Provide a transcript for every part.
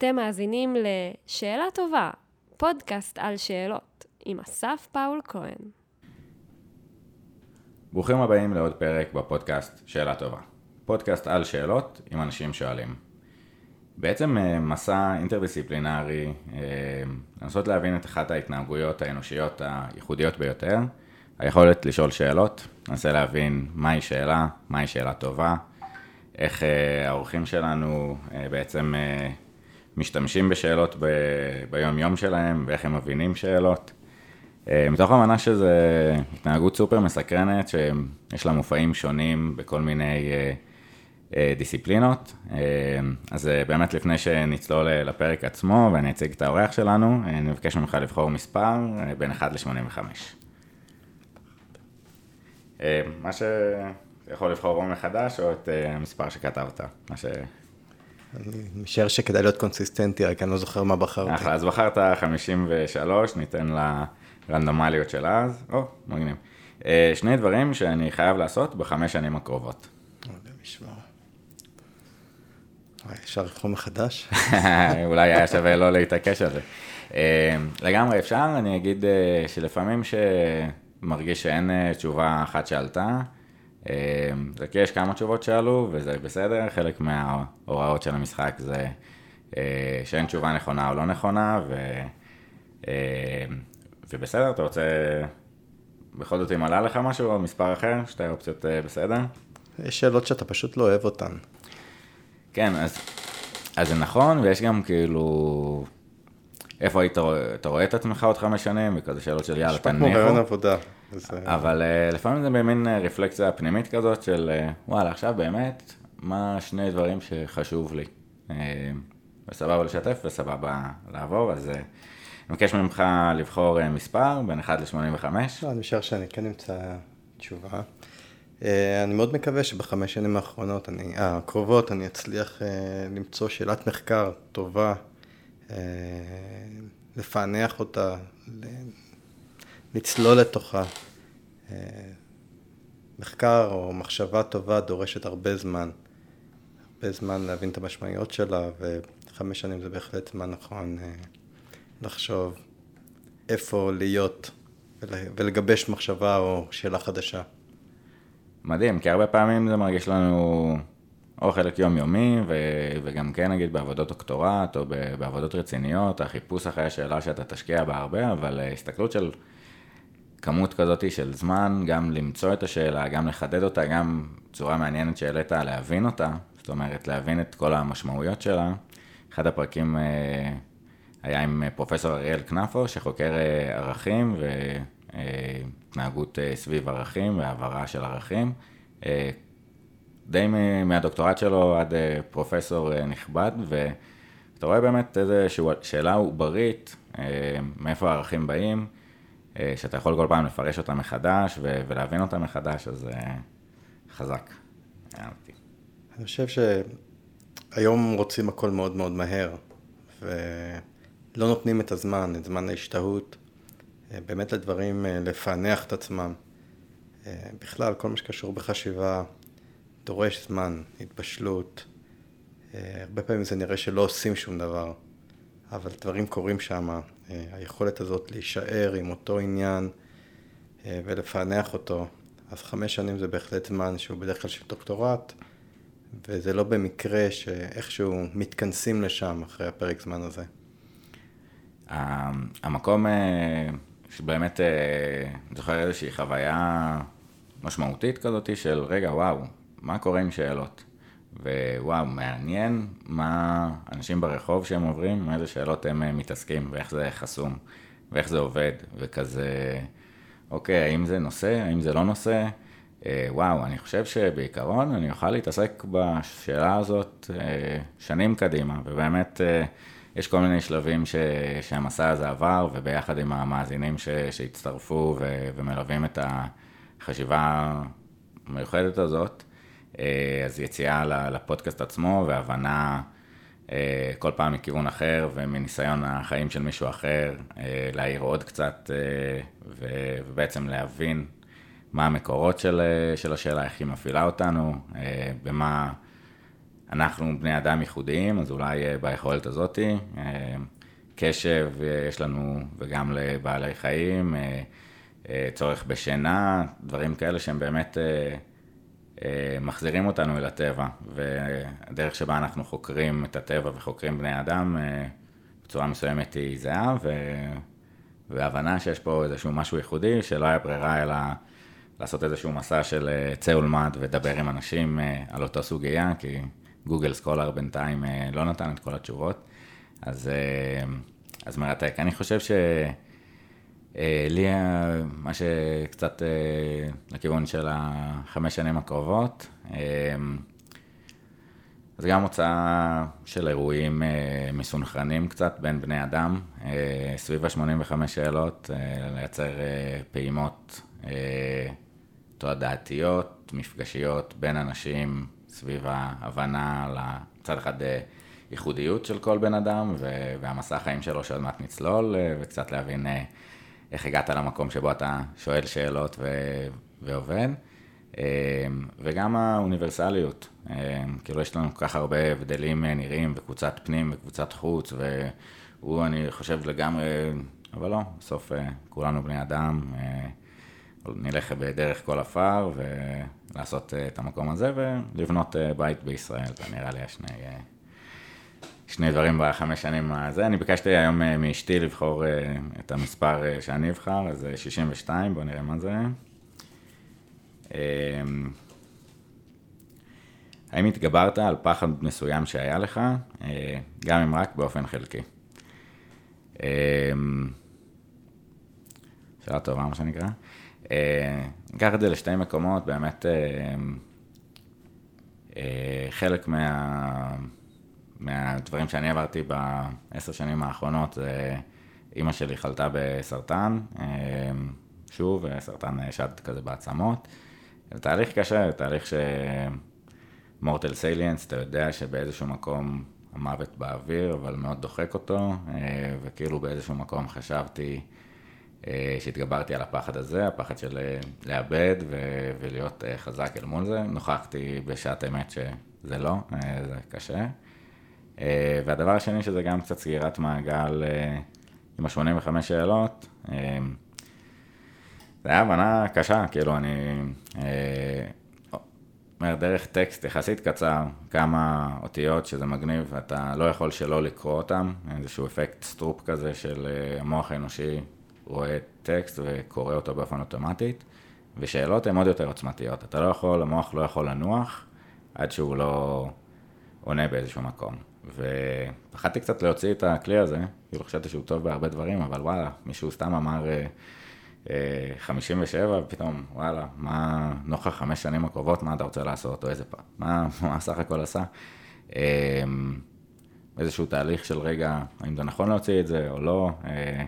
אתם מאזינים ל"שאלה טובה", פודקאסט על שאלות, עם אסף פאול כהן. ברוכים הבאים לעוד פרק בפודקאסט שאלה טובה. פודקאסט על שאלות עם אנשים שואלים. בעצם אה, מסע אינטרדיסציפלינרי, אה, לנסות להבין את אחת ההתנהגויות האנושיות הייחודיות ביותר, היכולת לשאול שאלות, ננסה להבין מהי שאלה, מהי שאלה טובה, איך אה, האורחים שלנו בעצם משתמשים בשאלות ב, ביום יום שלהם ואיך הם מבינים שאלות. מתוך הבנה שזו התנהגות סופר מסקרנת, שיש לה מופעים שונים בכל מיני אה, דיסציפלינות. אה, אז אה, באמת לפני שנצלול לפרק עצמו ואני אציג את האורח שלנו, אני מבקש ממך לבחור מספר בין 1 ל-85. מה שיכול לבחור או מחדש או את המספר שכתבת, מה ש... אני משער שכדאי להיות קונסיסטנטי, רק אני לא זוכר מה בחרתי. אחלה, אז בחרת 53, ניתן לרנדומליות של אז. או, מגניב. שני דברים שאני חייב לעשות בחמש שנים הקרובות. אפשר לבחור מחדש? אולי היה שווה לא להתעקש על זה. אה, לגמרי אפשר, אני אגיד אה, שלפעמים שמרגיש שאין אה, תשובה אחת שעלתה, זה כי יש כמה תשובות שעלו וזה בסדר, חלק מההוראות של המשחק זה שאין תשובה נכונה או לא נכונה, ו... ובסדר, אתה רוצה בכל זאת אם עלה לך משהו או מספר אחר, שתי אופציות בסדר? יש שאלות שאתה פשוט לא אוהב אותן. כן, אז, אז זה נכון, ויש גם כאילו, איפה היית, אתה רואה את עצמך עוד חמש שנים, וכזה שאלות של יאללה, תניחו. יש פה כמו רעיון עבודה. אבל uh, לפעמים זה במין uh, רפלקציה פנימית כזאת של, וואלה, עכשיו באמת, מה שני דברים שחשוב לי. וסבבה לשתף וסבבה לעבור, אז אני מבקש ממך לבחור מספר בין 1 ל-85. לא, אני משער שאני כן אמצא תשובה. אה, אני מאוד מקווה שבחמש שנים האחרונות, אני, אה, הקרובות, אני אצליח אה, למצוא שאלת מחקר טובה, לפענח אותה, לצלול לתוכה. מחקר או מחשבה טובה דורשת הרבה זמן. הרבה זמן להבין את המשמעויות שלה, וחמש שנים זה בהחלט זמן נכון לחשוב איפה להיות ולגבש מחשבה או שאלה חדשה. מדהים, כי הרבה פעמים זה מרגיש לנו או חלק יומיומי, ו- וגם כן נגיד בעבודות דוקטורט או בעבודות רציניות, החיפוש אחרי השאלה שאתה תשקיע בה הרבה, אבל הסתכלות של כמות כזאת של זמן, גם למצוא את השאלה, גם לחדד אותה, גם צורה מעניינת שהעלית להבין אותה, זאת אומרת להבין את כל המשמעויות שלה. אחד הפרקים אה, היה עם פרופסור אריאל כנפו, שחוקר אה, ערכים, ו... התנהגות אה, סביב ערכים והעברה של ערכים. אה, די מהדוקטורט שלו עד אה, פרופסור נכבד, ואתה רואה באמת איזושהי שאלה עוברית, מאיפה הערכים באים, שאתה יכול כל פעם לפרש אותם מחדש ולהבין אותם מחדש, אז חזק. אני חושב שהיום רוצים הכל מאוד מאוד מהר, ולא נותנים את הזמן, את זמן ההשתהות. באמת לדברים, אה, לפענח את עצמם. אה, בכלל, כל מה שקשור בחשיבה דורש זמן, התבשלות. אה, הרבה פעמים זה נראה שלא עושים שום דבר, אבל דברים קורים שם. היכולת הזאת להישאר עם אותו עניין ולפענח אותו, אז חמש שנים זה בהחלט זמן שהוא בדרך כלל של דוקטורט, וזה לא במקרה שאיכשהו מתכנסים לשם אחרי הפרק זמן הזה. המקום שבאמת, אה, אני זוכר איזושהי חוויה משמעותית כזאת של רגע, וואו, מה קורה עם שאלות? ווואו, מעניין מה אנשים ברחוב שהם עוברים, איזה שאלות הם אה, מתעסקים, ואיך זה חסום, ואיך זה עובד, וכזה, אוקיי, האם זה נושא, האם זה לא נושא? אה, וואו, אני חושב שבעיקרון אני אוכל להתעסק בשאלה הזאת שנים קדימה, ובאמת... יש כל מיני שלבים ש, שהמסע הזה עבר, וביחד עם המאזינים ש, שהצטרפו ו, ומלווים את החשיבה המיוחדת הזאת, אה, אז יציאה לפודקאסט עצמו והבנה אה, כל פעם מכיוון אחר ומניסיון החיים של מישהו אחר, אה, להעיר עוד קצת ובעצם להבין מה המקורות של, של השאלה, איך היא מפעילה אותנו, במה... אנחנו בני אדם ייחודיים, אז אולי אה, ביכולת הזאתי. אה, קשב יש לנו, וגם לבעלי חיים, צורך בשינה, דברים כאלה שהם באמת מחזירים אותנו אל הטבע. והדרך שבה אנחנו חוקרים את הטבע וחוקרים בני אדם, בצורה מסוימת היא זהה, ו... והבנה שיש פה איזשהו משהו ייחודי, שלא היה ברירה אלא לעשות איזשהו מסע של אה, צא ולמד ודבר עם אנשים אה, על אותו סוגיה, כי גוגל סקולר בינתיים אה, לא נתן את כל התשובות. אז, אז מרתק. אני חושב שלי, מה שקצת לכיוון של החמש שנים הקרובות, זה גם הוצאה של אירועים אה, מסונכרנים קצת בין בני אדם, אה, סביב ה-85 שאלות, אה, לייצר אה, פעימות אה, תועדתיות, מפגשיות בין אנשים סביב ההבנה לצד אחד אה, ייחודיות של כל בן אדם והמסע החיים שלו שעוד מעט נצלול אה, וקצת להבין אה, איך הגעת למקום שבו אתה שואל שאלות ו- ועובד. וגם האוניברסליות, כאילו יש לנו כל כך הרבה הבדלים נראים וקבוצת פנים וקבוצת חוץ והוא אני חושב לגמרי, אבל לא, בסוף כולנו בני אדם, נלך בדרך כל עפר ולעשות את המקום הזה ולבנות בית בישראל, זה נראה לי השני... שני דברים בחמש שנים הזה. אני ביקשתי היום מאשתי לבחור את המספר שאני אבחר, אז 62, בואו נראה מה זה. אמ, האם התגברת על פחד מסוים שהיה לך, אה, גם אם רק באופן חלקי? אמ, שאלה טובה, מה שנקרא. אה, ניקח את זה לשתי מקומות, באמת אה, חלק מה, מהדברים שאני עברתי בעשר שנים האחרונות, זה אימא שלי חלתה בסרטן, שוב, סרטן שד כזה בעצמות. זה תהליך קשה, תהליך ש... מורטל סייליאנס, אתה יודע שבאיזשהו מקום המוות באוויר, אבל מאוד דוחק אותו, אה, וכאילו באיזשהו מקום חשבתי אה, שהתגברתי על הפחד הזה, הפחד של אה, לאבד ו- ולהיות חזק אל מול זה. נוכחתי בשעת אמת שזה לא, זה קשה. והדבר השני שזה גם קצת סגירת מעגל עם ה-85 שאלות. זה היה הבנה קשה, כאילו אני אומר, דרך טקסט יחסית קצר, כמה אותיות שזה מגניב, ואתה לא יכול שלא לקרוא אותם, איזשהו אפקט סטרופ כזה של אה, המוח האנושי רואה טקסט וקורא אותו באופן אוטומטית, ושאלות הן עוד יותר עוצמתיות, אתה לא יכול, המוח לא יכול לנוח עד שהוא לא עונה באיזשהו מקום. ופחדתי קצת להוציא את הכלי הזה, כאילו חשבתי שהוא טוב בהרבה דברים, אבל וואלה, מישהו סתם אמר... 57, אה, ופתאום, וואלה, מה נוכח חמש שנים הקרובות, מה אתה רוצה לעשות, או איזה פעם, מה, מה סך הכל עשה. אה, איזשהו תהליך של רגע, האם זה נכון להוציא את זה או לא. אה,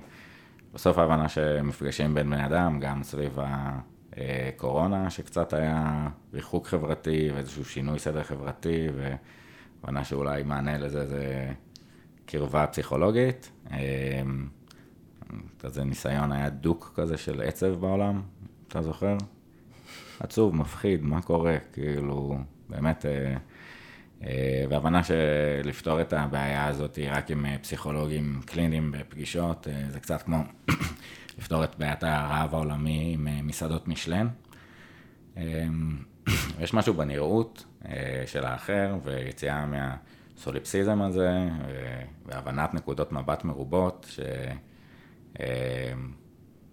בסוף ההבנה שמפגשים בין בני אדם, גם סביב הקורונה, שקצת היה ריחוק חברתי ואיזשהו שינוי סדר חברתי, והבנה שאולי מענה לזה זה קרבה פסיכולוגית. כזה ניסיון היה דוק כזה של עצב בעולם, אתה זוכר? עצוב, מפחיד, מה קורה? כאילו, באמת, אה, אה, והבנה שלפתור את הבעיה הזאת רק עם אה, פסיכולוגים קליניים בפגישות, זה קצת כמו לפתור את בעיית הרעב העולמי עם מסעדות משלן. אה, יש משהו בנראות של האחר ויציאה מהסוליפסיזם הזה, אה, והבנת נקודות מבט מרובות, ש... אמ,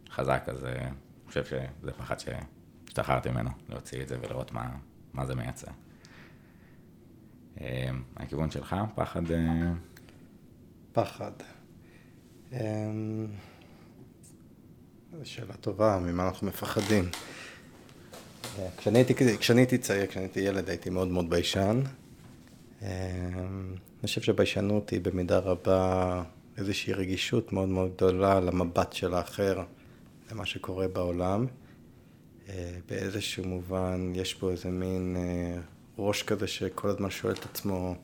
חזק, אז אה, אני חושב שזה פחד שהשתחררתי ממנו, להוציא את זה ולראות מה, מה זה מייצר. הכיוון שלך, פחד? אה, פחד. זו שאלה טובה, ממה אנחנו מפחדים. כשאני הייתי, כשאני הייתי צעיר, כשאני הייתי ילד, הייתי מאוד מאוד ביישן. אני חושב שביישנות היא במידה רבה איזושהי רגישות מאוד מאוד גדולה למבט של האחר, למה שקורה בעולם. אה, באיזשהו מובן יש פה איזה מין אה, ראש כזה שכל הזמן שואל את עצמו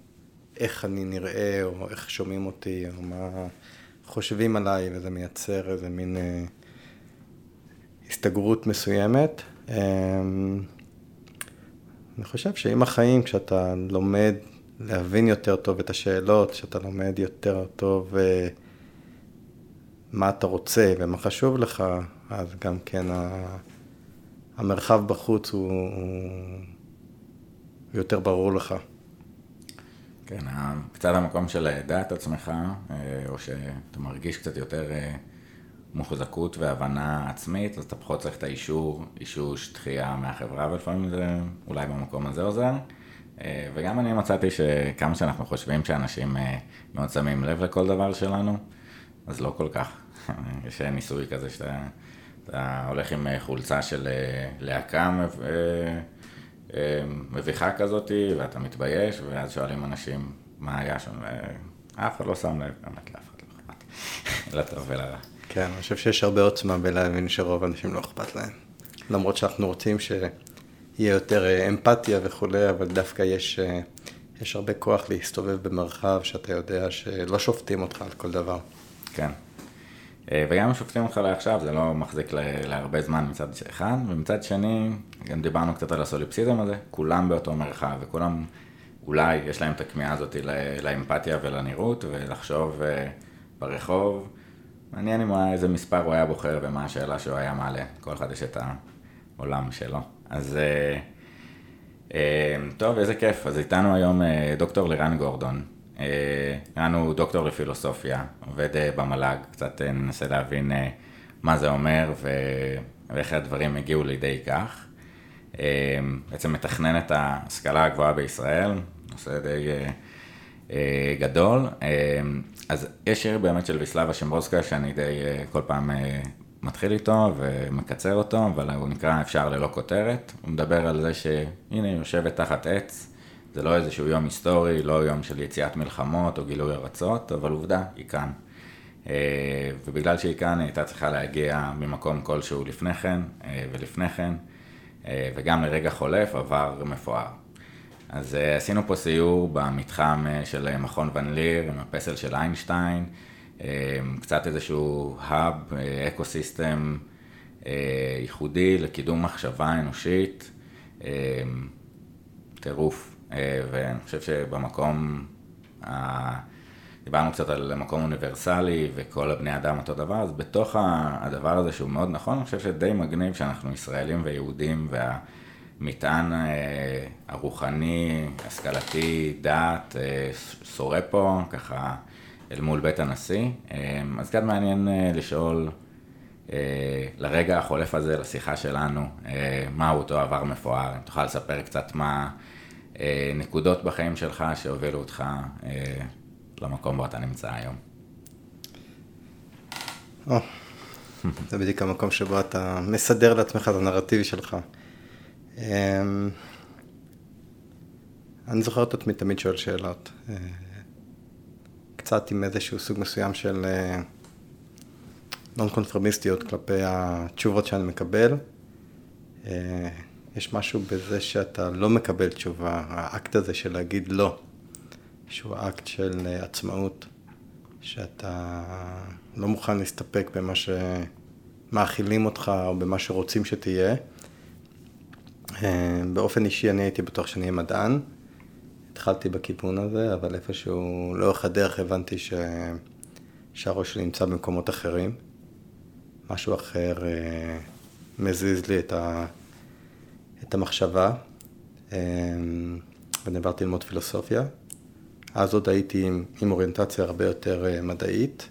איך אני נראה, או איך שומעים אותי, או מה חושבים עליי, וזה מייצר איזה מין אה, הסתגרות מסוימת. אני חושב שעם החיים, כשאתה לומד להבין יותר טוב את השאלות, שאתה לומד יותר טוב אה, מה אתה רוצה ומה חשוב לך, אז גם כן המרחב בחוץ הוא, הוא יותר ברור לך. כן, קצת המקום של לדעת עצמך, אה, או שאתה מרגיש קצת יותר אה, מוחזקות והבנה עצמית, אז אתה פחות צריך את האישור, אישוש, דחייה מהחברה, ולפעמים זה אולי במקום הזה עוזר. אה, וגם אני מצאתי שכמה שאנחנו חושבים שאנשים מאוד שמים לב לכל דבר שלנו, אז לא כל כך. יש ניסוי כזה שאתה אתה הולך עם חולצה של להקה מביכה כזאת, ואתה מתבייש, ואז שואלים אנשים מה היה שם, ואף אחד לא שם לב, באמת לאף אחד לא אכפת, לטוב ולרע. כן, אני חושב שיש הרבה עוצמה בלהבין שרוב האנשים לא אכפת להם. למרות שאנחנו רוצים שיהיה יותר אה, אמפתיה וכולי, אבל דווקא יש, אה, יש הרבה כוח להסתובב במרחב שאתה יודע שלא שופטים אותך על כל דבר. כן. אה, וגם אם שופטים אותך לעכשיו, זה לא מחזיק להרבה זמן מצד אחד, ומצד שני, גם דיברנו קצת על הסוליפסיזם הזה, כולם באותו מרחב, וכולם, אולי יש להם את הכמיהה הזאת לאמפתיה ולנראות, ולחשוב ברחוב. מעניין אם איזה מספר הוא היה בוחר ומה השאלה שהוא היה מעלה. כל אחד יש את העולם שלו. אז אה, אה, טוב, איזה כיף. אז איתנו היום אה, דוקטור לירן גורדון. לירן הוא דוקטור לפילוסופיה, עובד במל"ג, קצת ננסה להבין מה זה אומר ואיך הדברים הגיעו לידי כך. בעצם מתכנן את ההשכלה הגבוהה בישראל, נושא די גדול. אז יש שיר באמת של ויסלבה שמברוסקה, שאני די אה, כל פעם אה, מתחיל איתו ומקצר אותו, אבל הוא נקרא אפשר ללא כותרת. הוא מדבר על זה שהנה היא יושבת תחת עץ, זה לא איזשהו יום היסטורי, לא יום של יציאת מלחמות או גילוי ארצות, אבל עובדה, היא כאן. אה, ובגלל שהיא כאן, היא הייתה צריכה להגיע ממקום כלשהו לפני כן ולפני כן, וגם לרגע חולף עבר מפואר. אז uh, עשינו פה סיור במתחם uh, של אה, מכון ון ליר, עם הפסל של איינשטיין, קצת איזשהו האב, אקו סיסטם ייחודי לקידום מחשבה אנושית, טירוף. ואני חושב שבמקום, דיברנו קצת על מקום אוניברסלי וכל הבני אדם אותו דבר, אז בתוך הדבר הזה שהוא מאוד נכון, אני חושב שדי מגניב שאנחנו ישראלים ויהודים וה... המטען אה, הרוחני, השכלתי, דת, אה, שורה פה, ככה אל מול בית הנשיא. אה, אז קצת מעניין לשאול לרגע החולף הזה, לשיחה שלנו, מהו אותו עבר מפואר, אם תוכל לספר קצת מה נקודות בחיים שלך שהובילו אותך למקום בו אתה נמצא היום. זה בדיוק המקום שבו אתה מסדר לעצמך את הנרטיב שלך. אמ, אני זוכר את עצמי תמיד שואל שאלות. אה, קצת עם איזשהו סוג מסוים של נון אה, קונפרמיסטיות כלפי התשובות שאני מקבל. אה, יש משהו בזה שאתה לא מקבל תשובה, האקט הזה של להגיד לא, שהוא אקט של עצמאות, שאתה לא מוכן להסתפק במה שמאכילים אותך או במה שרוצים שתהיה. אה, באופן אישי אני הייתי בטוח שאני אהיה מדען. התחלתי בכיוון הזה, אבל איפשהו לאורך הדרך הבנתי ש... שהראש שלי נמצא במקומות אחרים. משהו אחר אה, מזיז לי את, ה... את המחשבה. אה, ואני עברתי ללמוד פילוסופיה. אז עוד הייתי עם, עם אוריינטציה הרבה יותר אה, מדעית.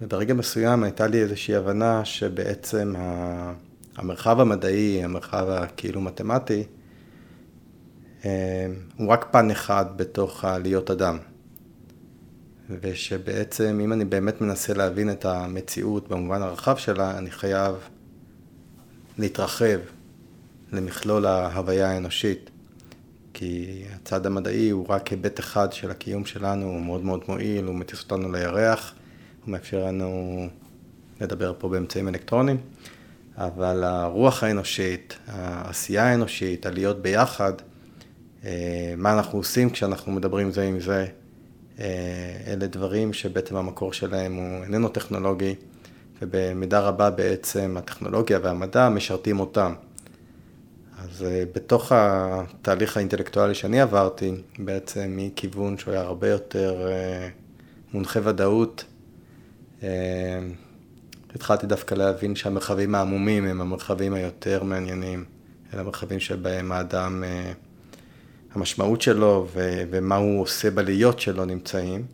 וברגע מסוים הייתה לי איזושהי הבנה שבעצם ה... המרחב המדעי, המרחב הכאילו מתמטי, אה, הוא רק פן אחד בתוך הלהיות אדם. ושבעצם אם אני באמת מנסה להבין את המציאות במובן הרחב שלה, אני חייב להתרחב למכלול ההוויה האנושית. כי הצד המדעי הוא רק היבט אחד של הקיום שלנו, הוא מאוד מאוד מועיל, הוא מטיס אותנו לירח, הוא מאפשר לנו לדבר פה באמצעים אלקטרוניים. אבל הרוח האנושית, העשייה האנושית, הלהיות ביחד, אה, מה אנחנו עושים כשאנחנו מדברים זה עם זה, אה, אלה דברים שבעצם המקור שלהם הוא איננו טכנולוגי, ובמידה רבה בעצם הטכנולוגיה והמדע משרתים אותם. אז אה, בתוך התהליך האינטלקטואלי שאני עברתי, בעצם מכיוון שהוא היה הרבה יותר מונחה ודאות, התחלתי דווקא להבין שהמרחבים העמומים הם המרחבים היותר מעניינים, אלה המרחבים שבהם האדם, המשמעות שלו ומה הוא עושה בלהיות שלו נמצאים.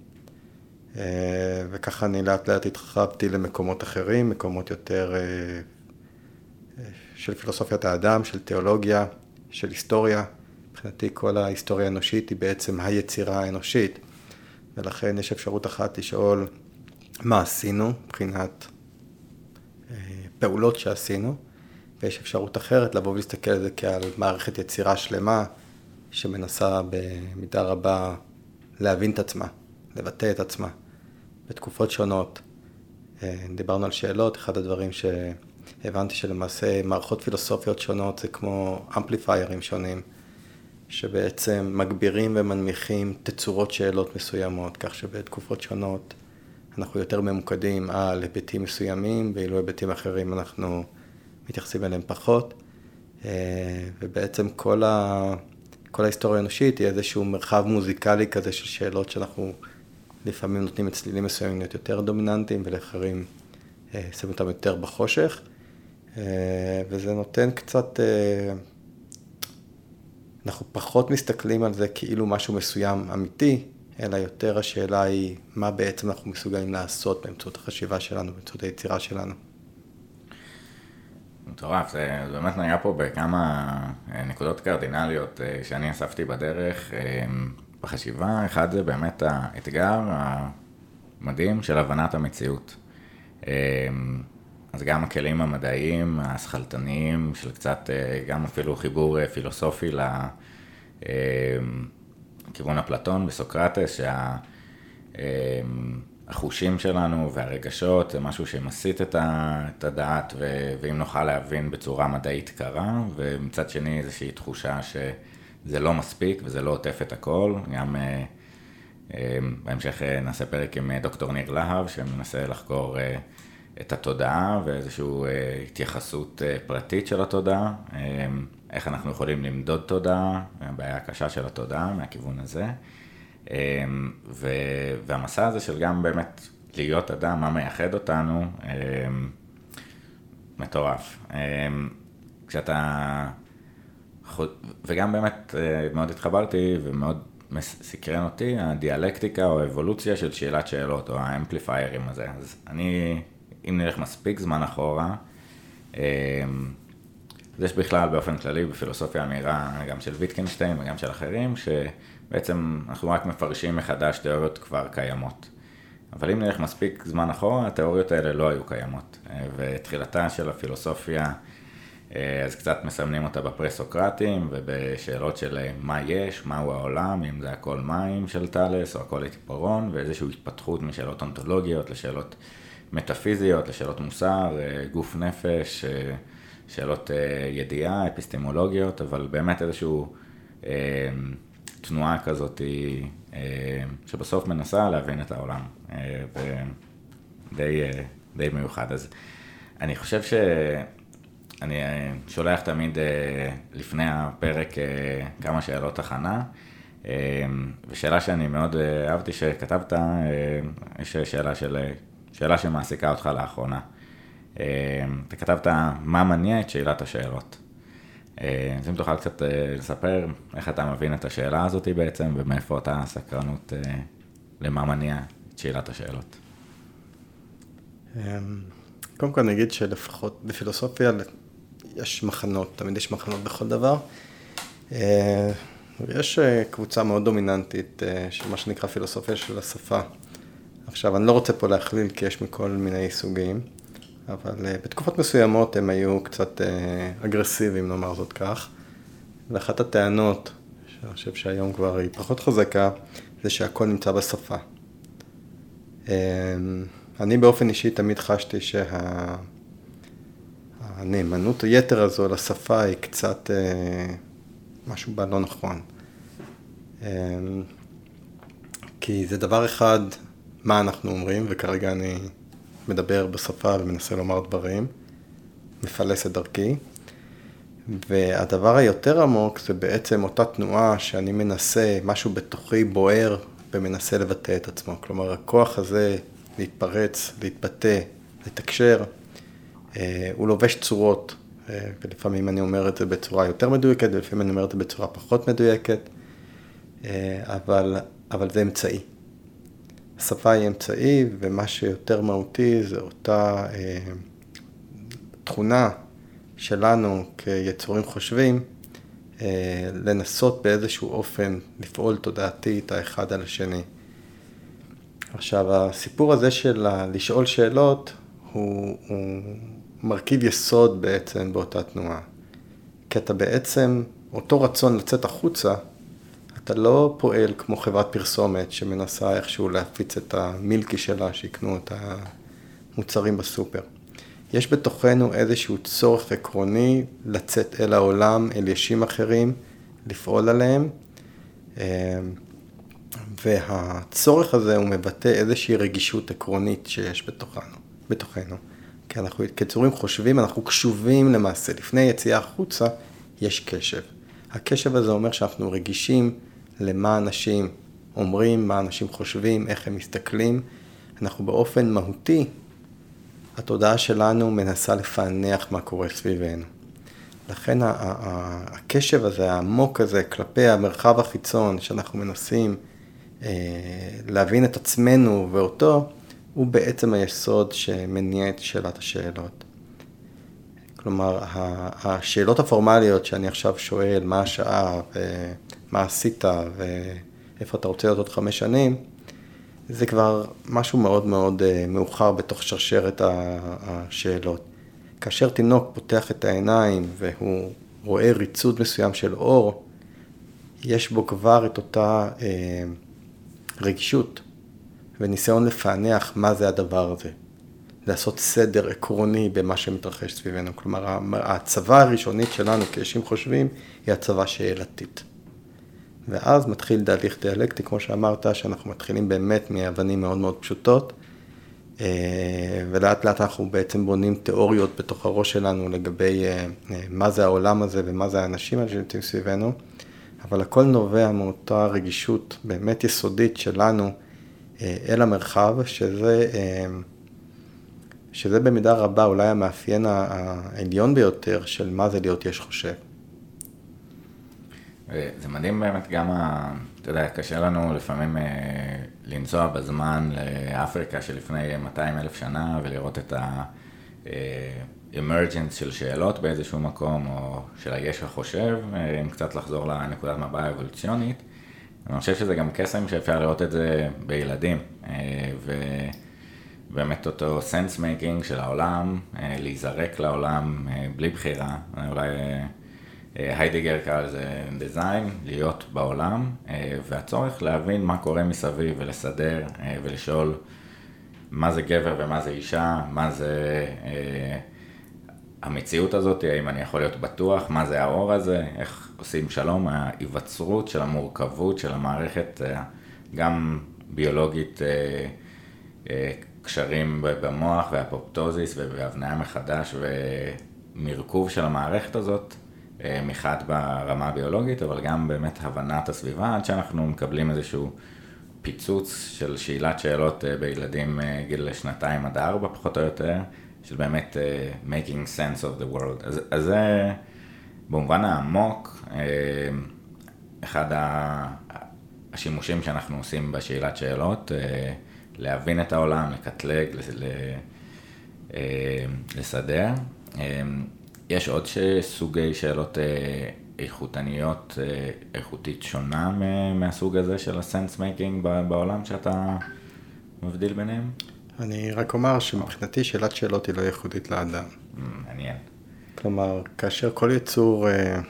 וככה אני לאט לאט התרחבתי למקומות אחרים, מקומות יותר של פילוסופיית האדם, של תיאולוגיה, של היסטוריה. מבחינתי כל ההיסטוריה האנושית היא בעצם היצירה האנושית, ולכן יש אפשרות אחת לשאול מה עשינו מבחינת אה, פעולות שעשינו, ויש אפשרות אחרת לבוא ולהסתכל על זה כעל מערכת יצירה שלמה, שמנסה במידה רבה להבין את עצמה, לבטא את עצמה, בתקופות שונות. אה, דיברנו על שאלות, אחד הדברים ש... הבנתי שלמעשה מערכות פילוסופיות שונות זה כמו אמפליפיירים שונים, שבעצם מגבירים ומנמיכים תצורות שאלות מסוימות, כך שבתקופות שונות אנחנו יותר ממוקדים על היבטים מסוימים, ואילו היבטים אחרים אנחנו מתייחסים אליהם פחות. אה, ובעצם כל, ה... כל ההיסטוריה האנושית היא איזשהו מרחב מוזיקלי כזה של שאלות שאנחנו לפעמים נותנים את צלילים מסוימים להיות יותר דומיננטיים ולאחרים אה, שמים אותם יותר בחושך. אה, וזה נותן קצת, אה, אנחנו פחות מסתכלים על זה כאילו משהו מסוים אמיתי, אלא יותר השאלה היא מה בעצם אנחנו מסוגלים לעשות באמצעות החשיבה שלנו, באמצעות היצירה שלנו. מטורף, זה באמת נגע פה בכמה אה, נקודות קרדינליות שאני אספתי בדרך בחשיבה. אחד זה באמת האתגר המדהים של הבנת המציאות. אז גם הכלים המדעיים, השכלתניים, של קצת, אה, גם אפילו חיבור אה, פילוסופי לכיוון אה, אפלטון וסוקרטס, שהחושים שלנו והרגשות זה משהו שמסיט את הדעת, ואם נוכל להבין בצורה מדעית קרה, ומצד שני איזושהי תחושה שזה לא מספיק וזה לא עוטף את הכל, גם... בהמשך נעשה פרק עם דוקטור ניר להב, שמנסה לחקור את התודעה ואיזושהי אה, התייחסות אה, פרטית של התודעה, אה, איך אנחנו יכולים למדוד תודעה, הבעיה הקשה של התודעה מהכיוון הזה. והמסע הזה של גם באמת להיות אדם, מה מייחד אותנו, מטורף. כשאתה... וגם באמת מאוד התחברתי ומאוד סקרן אותי הדיאלקטיקה או האבולוציה של שאלת שאלות או האמפליפיירים הזה. אז אני אם נלך מספיק זמן אחורה, אמ, יש בכלל באופן כללי בפילוסופיה אמירה גם של ויטקנשטיין וגם של אחרים, שבעצם אנחנו רק מפרשים מחדש תיאוריות כבר קיימות. אבל אם נלך מספיק זמן אחורה, התיאוריות האלה לא היו קיימות. ותחילתה של הפילוסופיה, אה, אז קצת מסמנים אותה בפרסוקרטים ובשאלות של אה, מה יש, מהו העולם, אם זה הכל מים של טאלס או הכל עיפרון, ואיזושהי התפתחות משאלות אונתולוגיות לשאלות מטאפיזיות, לשאלות מוסר, אה, גוף נפש, אה, שאלות אה, ידיעה, אפיסטמולוגיות, אבל באמת איזושהי תנועה כזאת שבסוף מנסה להבין את העולם, ודי מיוחד. אז אני חושב שאני שולח תמיד לפני הפרק כמה שאלות הכנה. ושאלה שאני מאוד אהבתי שכתבת, יש שאלה של שאלה שמעסיקה אותך לאחרונה. אה, אתה כתבת מה מניע את שאלת השאלות. אה, אז אם תוכל קצת אה, לספר איך אתה מבין את השאלה הזאת בעצם, ומאיפה אותה סקרנות למה מניע את שאלת השאלות. קודם כל נגיד שלפחות בפילוסופיה יש מחנות, תמיד יש מחנות בכל דבר. יש קבוצה מאוד דומיננטית של מה שנקרא פילוסופיה של השפה. עכשיו, אני לא רוצה פה להכליל כי יש מכל מיני סוגים, אבל uh, בתקופות מסוימות הם היו קצת uh, אגרסיביים, נאמר זאת כך. ואחת הטענות, שאני חושב שהיום כבר היא פחות חזקה, זה שהכל נמצא בשפה. Uh, אני באופן אישי תמיד חשתי שהנאמנות שה... היתר הזו לשפה היא קצת uh, משהו בה לא נכון. Uh, כי זה דבר אחד מה אנחנו אומרים, וכרגע אני מדבר בשפה ומנסה לומר דברים, מפלס את דרכי. והדבר היותר עמוק זה בעצם אותה תנועה שאני מנסה, משהו בתוכי בוער ומנסה לבטא את עצמו. כלומר, הכוח הזה להתפרץ, להתבטא, לתקשר, אה, הוא לובש צורות, אה, ולפעמים אני אומר את זה בצורה יותר מדויקת, ולפעמים אני אומר את זה בצורה פחות מדויקת, אה, אבל, אבל זה אמצעי. השפה היא אמצעי, ומה שיותר מהותי זה אותה אה, תכונה שלנו כיצורים חושבים, אה, לנסות באיזשהו אופן לפעול תודעתית האחד על השני. עכשיו, הסיפור הזה של לשאול שאלות הוא, הוא מרכיב יסוד בעצם באותה תנועה. כי אתה בעצם, אותו רצון לצאת החוצה, אתה לא פועל כמו חברת פרסומת שמנסה איכשהו להפיץ את המילקי שלה, שיקנו את המוצרים בסופר. יש בתוכנו איזשהו צורך עקרוני לצאת אל העולם, אל ישים אחרים, לפעול עליהם, אמ, והצורך הזה הוא מבטא איזושהי רגישות עקרונית שיש בתוכנו, בתוכנו. כי אנחנו כצורים חושבים, אנחנו קשובים למעשה. לפני יציאה החוצה יש קשב. הקשב הזה אומר שאנחנו רגישים למה אנשים אומרים, מה אנשים חושבים, איך הם מסתכלים. אנחנו באופן מהותי, התודעה שלנו מנסה לפענח מה קורה סביבנו. לכן הקשב הזה, העמוק הזה, כלפי המרחב החיצון, שאנחנו מנסים אה, להבין את עצמנו ואותו, הוא בעצם היסוד שמניע את שאלת השאלות. כלומר, השאלות הפורמליות שאני עכשיו שואל, מה השעה, ומה עשית, ואיפה אתה רוצה להיות עוד חמש שנים, זה כבר משהו מאוד מאוד אה, מאוחר בתוך שרשרת השאלות. כאשר תינוק פותח את העיניים והוא רואה ריצוד מסוים של אור, יש בו כבר את אותה אה, רגישות וניסיון לפענח מה זה הדבר הזה. לעשות סדר עקרוני במה שמתרחש סביבנו. כלומר, ההצבה הראשונית שלנו כאישים חושבים היא הצבה שאלתית. ואז מתחיל תהליך דיאלקטי, כמו שאמרת, שאנחנו מתחילים באמת מאבנים מאוד מאוד פשוטות, אה, ולאט לאט אנחנו בעצם בונים תיאוריות בתוך הראש שלנו לגבי אה, אה, מה זה העולם הזה ומה זה האנשים האלה שנמצאים סביבנו, אבל הכל נובע מאותה רגישות באמת יסודית שלנו אל המרחב, שזה, שזה במידה רבה אולי המאפיין העליון ביותר של מה זה להיות יש חושב. זה מדהים באמת גם, ה... אתה יודע, קשה לנו לפעמים אה, לנסוע בזמן לאפריקה שלפני 200 אלף שנה ולראות את ה-emergence אה, של שאלות באיזשהו מקום, או של היש החושב, אה, אם קצת לחזור לנקודת מבט האבולוציונית. אני חושב שזה גם קסם שאפשר לראות את זה בילדים, ובאמת אותו sense making של העולם, להיזרק לעולם בלי בחירה, אולי... היידיגר קרא לזה דיזיין, להיות בעולם, אה, והצורך להבין מה קורה מסביב ולסדר אה, ולשאול מה זה גבר ומה זה אישה, מה זה אה, המציאות הזאת, האם אני יכול להיות בטוח, מה זה האור הזה, איך עושים שלום, ההיווצרות של המורכבות של המערכת, גם ביולוגית, קשרים במוח והפופטוזיס והבניה מחדש ומרכוב של המערכת הזאת. אה, מחד ברמה הביולוגית, אבל גם באמת הבנת הסביבה, עד שאנחנו מקבלים איזשהו פיצוץ של שאלת שאלות אה, בילדים אה, גיל שנתיים עד ארבע, פחות או יותר, של באמת making sense of the world. אז, אז זה במובן העמוק, אחד השימושים שאנחנו עושים בשאלת שאלות, להבין את העולם, לקטלג, לסדר. יש עוד סוגי שאלות אה, איכותניות, אה, איכותית שונה מהסוג הזה של ה sense making בעולם שאתה מבדיל ביניהם? אני רק אומר שמבחינתי שאלת שאלות היא לא ייחודית לאדם. Mm, מעניין. כלומר, כאשר כל יצור אה,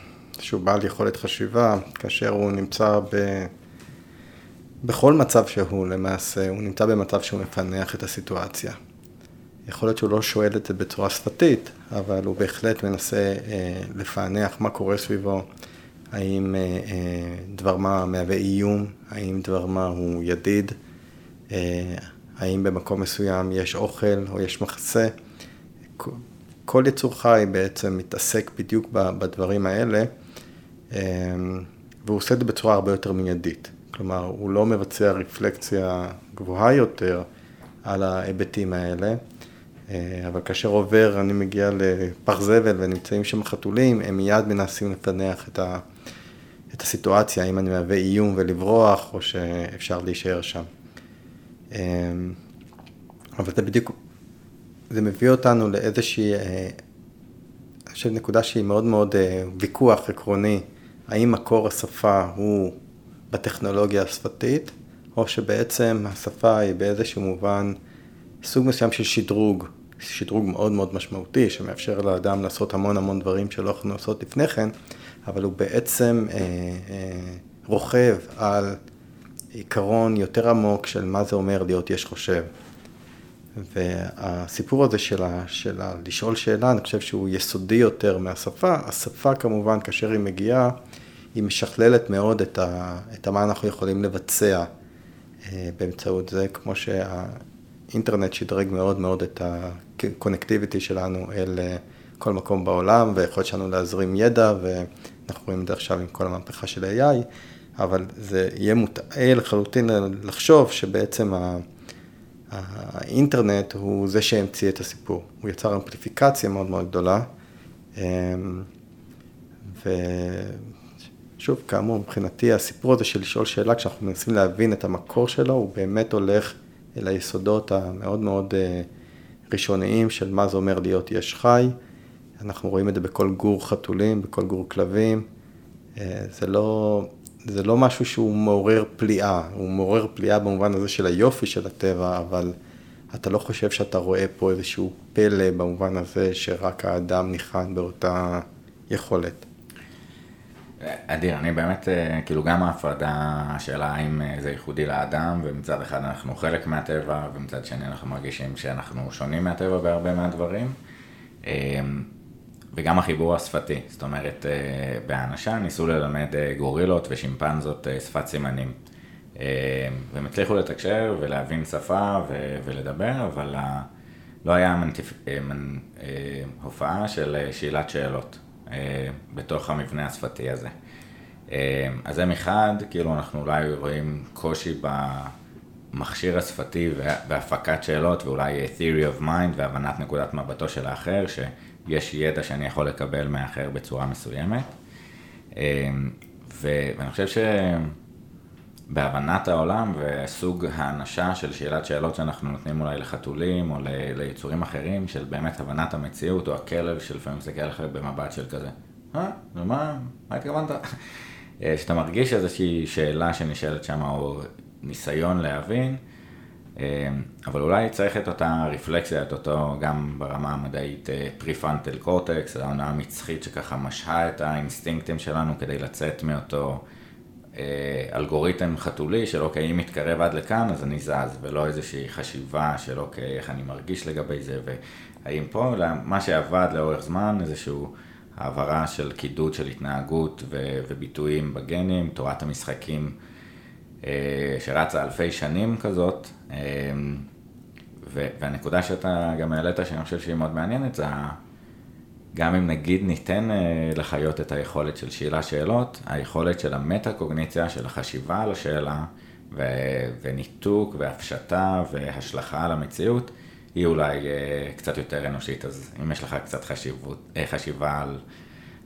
שהוא בעל יכולת חשיבה, כאשר הוא נמצא ב... בכל מצב שהוא למעשה, הוא נמצא במצב שהוא מפענח את הסיטואציה. יכול להיות שהוא לא שואל את זה בצורה שפתית, אבל הוא בהחלט מנסה אה, לפענח מה קורה סביבו, האם אה, אה, דבר מה מהווה איום, האם דבר מה הוא ידיד, האם במקום מסוים יש אוכל או יש מחסה. כל יצור חי בעצם מתעסק בדיוק בדברים האלה, והוא עושה את זה בצורה הרבה יותר מיידית. כלומר, הוא לא מבצע רפלקציה גבוהה יותר על ההיבטים האלה, אבל כאשר עובר, אני מגיע לפח זבל ונמצאים שם חתולים, הם מיד מנסים לפענח את, ה, את הסיטואציה, האם אני מהווה איום ולברוח, או שאפשר להישאר שם. אמ, אבל זה בדיוק, זה מביא אותנו לאיזושהי, אה, אני חושב, נקודה שהיא מאוד מאוד אה, ויכוח עקרוני, האם מקור השפה הוא בטכנולוגיה השפתית, או שבעצם השפה היא באיזשהו מובן סוג מסוים של שדרוג, שדרוג מאוד מאוד משמעותי, שמאפשר לאדם לעשות המון המון דברים שלא יכולנו לעשות לפני כן, אבל הוא בעצם אה, אה, רוכב על עיקרון יותר עמוק של מה זה אומר להיות יש חושב. והסיפור הזה של, ה, של ה, לשאול שאלה, אני חושב שהוא יסודי יותר מהשפה. השפה כמובן, כאשר היא מגיעה, היא משכללת מאוד את, ה, את מה אנחנו יכולים לבצע אה, באמצעות זה, כמו שהאינטרנט שדרג מאוד מאוד את הקונקטיביטי שלנו אל אה, כל מקום בעולם, ויכולת שלנו להזרים ידע, ואנחנו רואים את זה עכשיו עם כל המהפכה של AI, אבל זה יהיה מוטעה לחלוטין לחשוב שבעצם ה... האינטרנט הוא זה שהמציא את הסיפור. הוא יצר אמפליפיקציה מאוד מאוד גדולה. אמ, ושוב, כאמור, מבחינתי הסיפור הזה של לשאול שאלה, כשאנחנו מנסים להבין את המקור שלו, הוא באמת הולך אל היסודות המאוד מאוד אה, ראשוניים של מה זה אומר להיות יש חי. אנחנו רואים את זה בכל גור חתולים, בכל גור כלבים. אה, זה לא, זה לא משהו שהוא מעורר פליאה, הוא מעורר פליאה במובן הזה של היופי של הטבע, אבל אתה לא חושב שאתה רואה פה איזשהו פלא במובן הזה שרק האדם ניחן באותה יכולת. אדיר, אני באמת, אה, כאילו גם ההפרדה, השאלה האם אה, זה ייחודי לאדם, ומצד אחד אנחנו חלק מהטבע, ומצד שני אנחנו מרגישים שאנחנו שונים מהטבע בהרבה מהדברים. אמ, וגם החיבור השפתי, זאת אומרת, אה, בהאנשה ניסו ללמד אה, גורילות ושימפנזות אה, שפת סימנים. והם הצליחו לתקשר ולהבין שפה ו- ולדבר, אבל לא היה מנטיפ... מנ... הופעה של שאלת שאלות בתוך המבנה השפתי הזה. אז זה מחד, כאילו אנחנו אולי רואים קושי במכשיר השפתי והפקת שאלות ואולי theory of mind והבנת נקודת מבטו של האחר, ש... יש ידע שאני יכול לקבל מאחר בצורה מסוימת. אמ, ואני חושב שבהבנת העולם וסוג האנשה של שאלת שאלות שאנחנו נותנים אולי לחתולים או ליצורים אחרים, של באמת הבנת המציאות, או הכלב שלפעמים מסתכל עליך במבט של כזה, אה, ומה, מה התכוונת? אה, שאתה מרגיש איזושהי שאלה שנשאלת שם, או ניסיון להבין. אמ, אבל אולי צריך את אותה רפלקסיה, את אותו גם ברמה המדעית פריפרנטל קורטקס, העונה המצחית שככה משהה את האינסטינקטים שלנו כדי לצאת מאותו אה, אלגוריתם חתולי של אוקיי, אם מתקרב עד לכאן אז אני זז, ולא איזושהי חשיבה של אוקיי, איך אני מרגיש לגבי זה, והאם פה, אלא מה שעבד לאורך זמן, איזשהו העברה של קידוד של התנהגות וביטויים בגנים, תורת המשחקים. אה, שרצה אלפי שנים כזאת, אה, והנקודה שאתה גם העלית, שאני חושב שהיא מאוד מעניינת, זה גם אם נגיד ניתן אה, לחיות את היכולת של שאלה שאלות, היכולת של המטה-קוגניציה, של החשיבה על השאלה, ו- וניתוק והפשטה והשלכה על המציאות, היא אולי קצת יותר אנושית. אז אם יש לך קצת חשיבות, חשיבה על,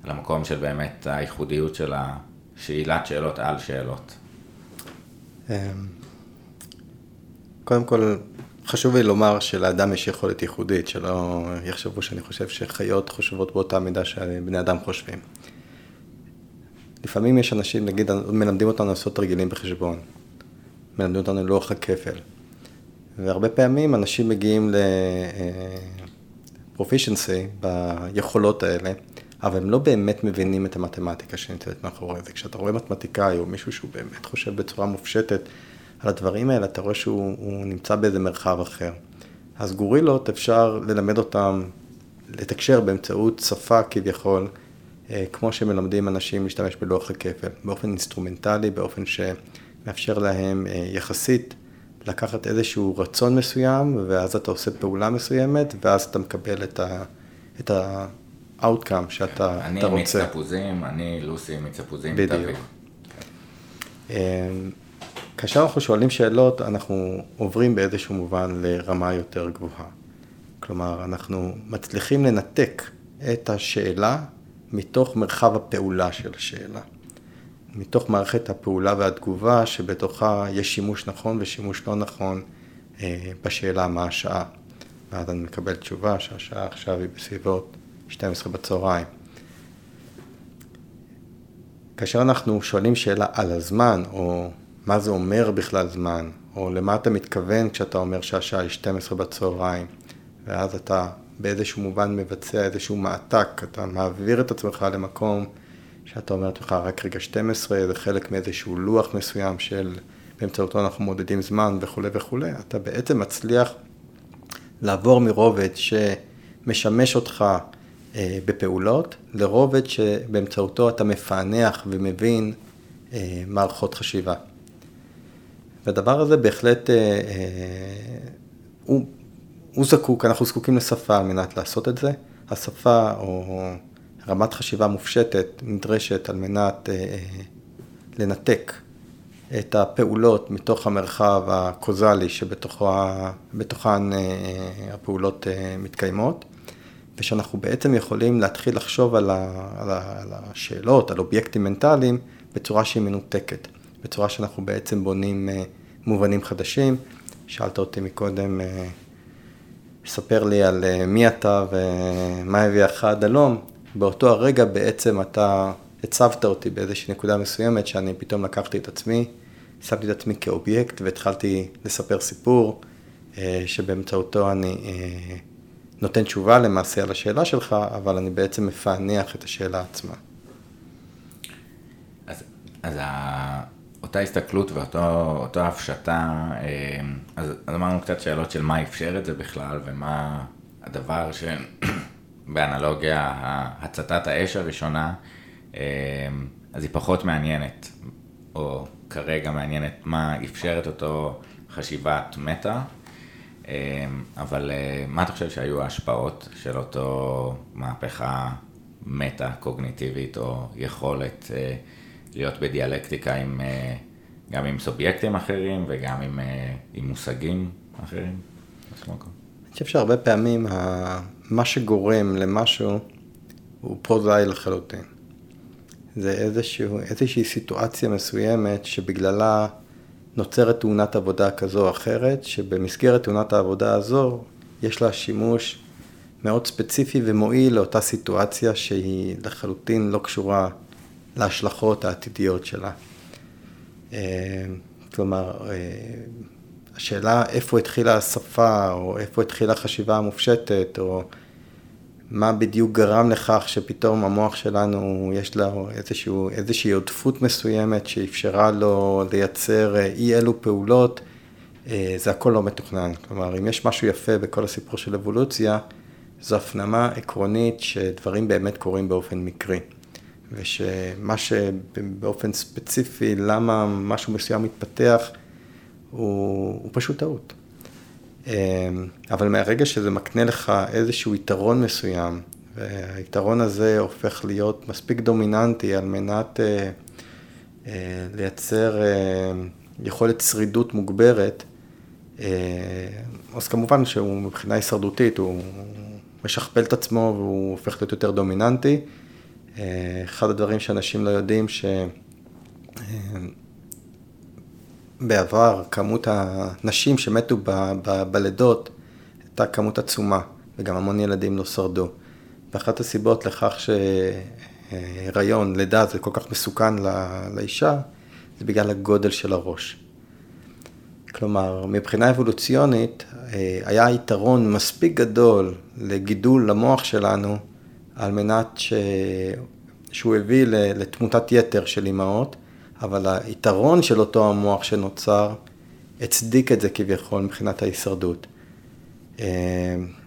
על המקום של באמת הייחודיות של השאלת שאלות על שאלות. אמ, קודם כל, חשוב לי לומר שלאדם יש יכולת ייחודית, שלא יחשבו שאני חושב שחיות חושבות באותה מידה שבני אדם חושבים. לפעמים יש אנשים, נגיד, מלמדים אותנו לעשות תרגילים בחשבון, מלמדים אותנו לוח הכפל, והרבה פעמים אנשים מגיעים ל proficiency ביכולות האלה, אבל הם לא באמת מבינים את המתמטיקה שנמצאת מאחורי זה. כשאתה רואה מתמטיקאי או מישהו שהוא באמת חושב בצורה מופשטת על הדברים האלה, אתה רואה שהוא נמצא באיזה מרחב אחר. אז גורילות אפשר ללמד אותם לתקשר באמצעות שפה כביכול, אה, כמו שמלמדים אנשים להשתמש בלוח הכפל, באופן אינסטרומנטלי, באופן שמאפשר להם אה, יחסית לקחת איזשהו רצון מסוים, ואז אתה עושה פעולה מסוימת, ואז אתה מקבל את ה... את ה-outcome שאתה אני אתה מיץ רוצה. תפוזים, אני לוסי מיץ תפוזים, בדיוק. כאשר אנחנו שואלים שאלות, אנחנו עוברים באיזשהו מובן לרמה יותר גבוהה. כלומר, אנחנו מצליחים לנתק את השאלה מתוך מרחב הפעולה של השאלה. מתוך מערכת הפעולה והתגובה שבתוכה יש שימוש נכון ושימוש לא נכון אה, בשאלה מה השעה. ואז אני מקבל תשובה שהשעה עכשיו היא בסביבות 12 בצהריים. כאשר אנחנו שואלים שאלה על הזמן, או מה זה אומר בכלל זמן, או למה אתה מתכוון כשאתה אומר שהשעה היא 12 בצהריים, ואז אתה באיזשהו מובן מבצע איזשהו מעתק, אתה מעביר את עצמך למקום שאתה אומר לעצמך רק רגע 12, זה חלק מאיזשהו לוח מסוים של באמצעותו אנחנו מודדים זמן וכולי וכולי, אתה בעצם מצליח לעבור מרובד שמשמש אותך אה, בפעולות, לרובד שבאמצעותו אתה מפענח ומבין אה, מערכות חשיבה. והדבר הזה בהחלט, אה, אה, הוא, הוא זקוק, אנחנו זקוקים לשפה על מנת לעשות את זה. השפה או רמת חשיבה מופשטת נדרשת על מנת אה, אה, לנתק את הפעולות מתוך המרחב הקוזלי שבתוכן אה, הפעולות אה, מתקיימות, ושאנחנו בעצם יכולים להתחיל לחשוב על, ה, על, ה, על השאלות, על אובייקטים מנטליים, בצורה שהיא מנותקת, בצורה שאנחנו בעצם בונים אה, מובנים חדשים. שאלת אותי מקודם, ספר לי על מי אתה ומה הביאך עד הלום. באותו הרגע בעצם אתה הצבת אותי באיזושהי נקודה מסוימת שאני פתאום לקחתי את עצמי, שמתי את עצמי כאובייקט והתחלתי לספר סיפור שבאמצעותו אני נותן תשובה למעשה על השאלה שלך, אבל אני בעצם מפענח את השאלה עצמה. אז, אז. אותה הסתכלות ואותה הפשטה, אז, אז אמרנו קצת שאלות של מה אפשר את זה בכלל ומה הדבר שבאנלוגיה, הצתת האש הראשונה, אז היא פחות מעניינת, או כרגע מעניינת מה אפשר את אותו חשיבת מטה, אבל מה אתה חושב שהיו ההשפעות של אותו מהפכה מטה-קוגניטיבית או יכולת להיות בדיאלקטיקה עם, גם עם סובייקטים אחרים וגם עם, עם מושגים אחרים? אני חושב שהרבה פעמים מה שגורם למשהו הוא פרוזאי לחלוטין. זה איזשהו, איזושהי סיטואציה מסוימת שבגללה נוצרת תאונת עבודה כזו או אחרת, שבמסגרת תאונת העבודה הזו יש לה שימוש מאוד ספציפי ומועיל לאותה סיטואציה שהיא לחלוטין לא קשורה להשלכות העתידיות שלה. כלומר, השאלה איפה התחילה השפה, או איפה התחילה החשיבה המופשטת, או מה בדיוק גרם לכך שפתאום המוח שלנו, יש לו איזשהו, איזושהי עודפות מסוימת שאפשרה לו לייצר אי אלו פעולות, זה הכל לא מתוכנן. כלומר, אם יש משהו יפה בכל הסיפור של אבולוציה, זו הפנמה עקרונית שדברים באמת קורים באופן מקרי. ושמה שבאופן ספציפי, למה משהו מסוים מתפתח, הוא, הוא פשוט טעות. אבל מהרגע שזה מקנה לך איזשהו יתרון מסוים, והיתרון הזה הופך להיות מספיק דומיננטי על מנת לייצר יכולת שרידות מוגברת, אז כמובן שהוא מבחינה הישרדותית, הוא משכפל את עצמו והוא הופך להיות יותר דומיננטי. אחד הדברים שאנשים לא יודעים, שבעבר כמות הנשים שמתו ב, ב, בלידות הייתה כמות עצומה, וגם המון ילדים לא שרדו. ואחת הסיבות לכך שהיריון, לידה, זה כל כך מסוכן לאישה, זה בגלל הגודל של הראש. כלומר, מבחינה אבולוציונית, היה יתרון מספיק גדול לגידול למוח שלנו, על מנת ש... שהוא הביא לתמותת יתר של אימהות, אבל היתרון של אותו המוח שנוצר, הצדיק את זה כביכול מבחינת ההישרדות.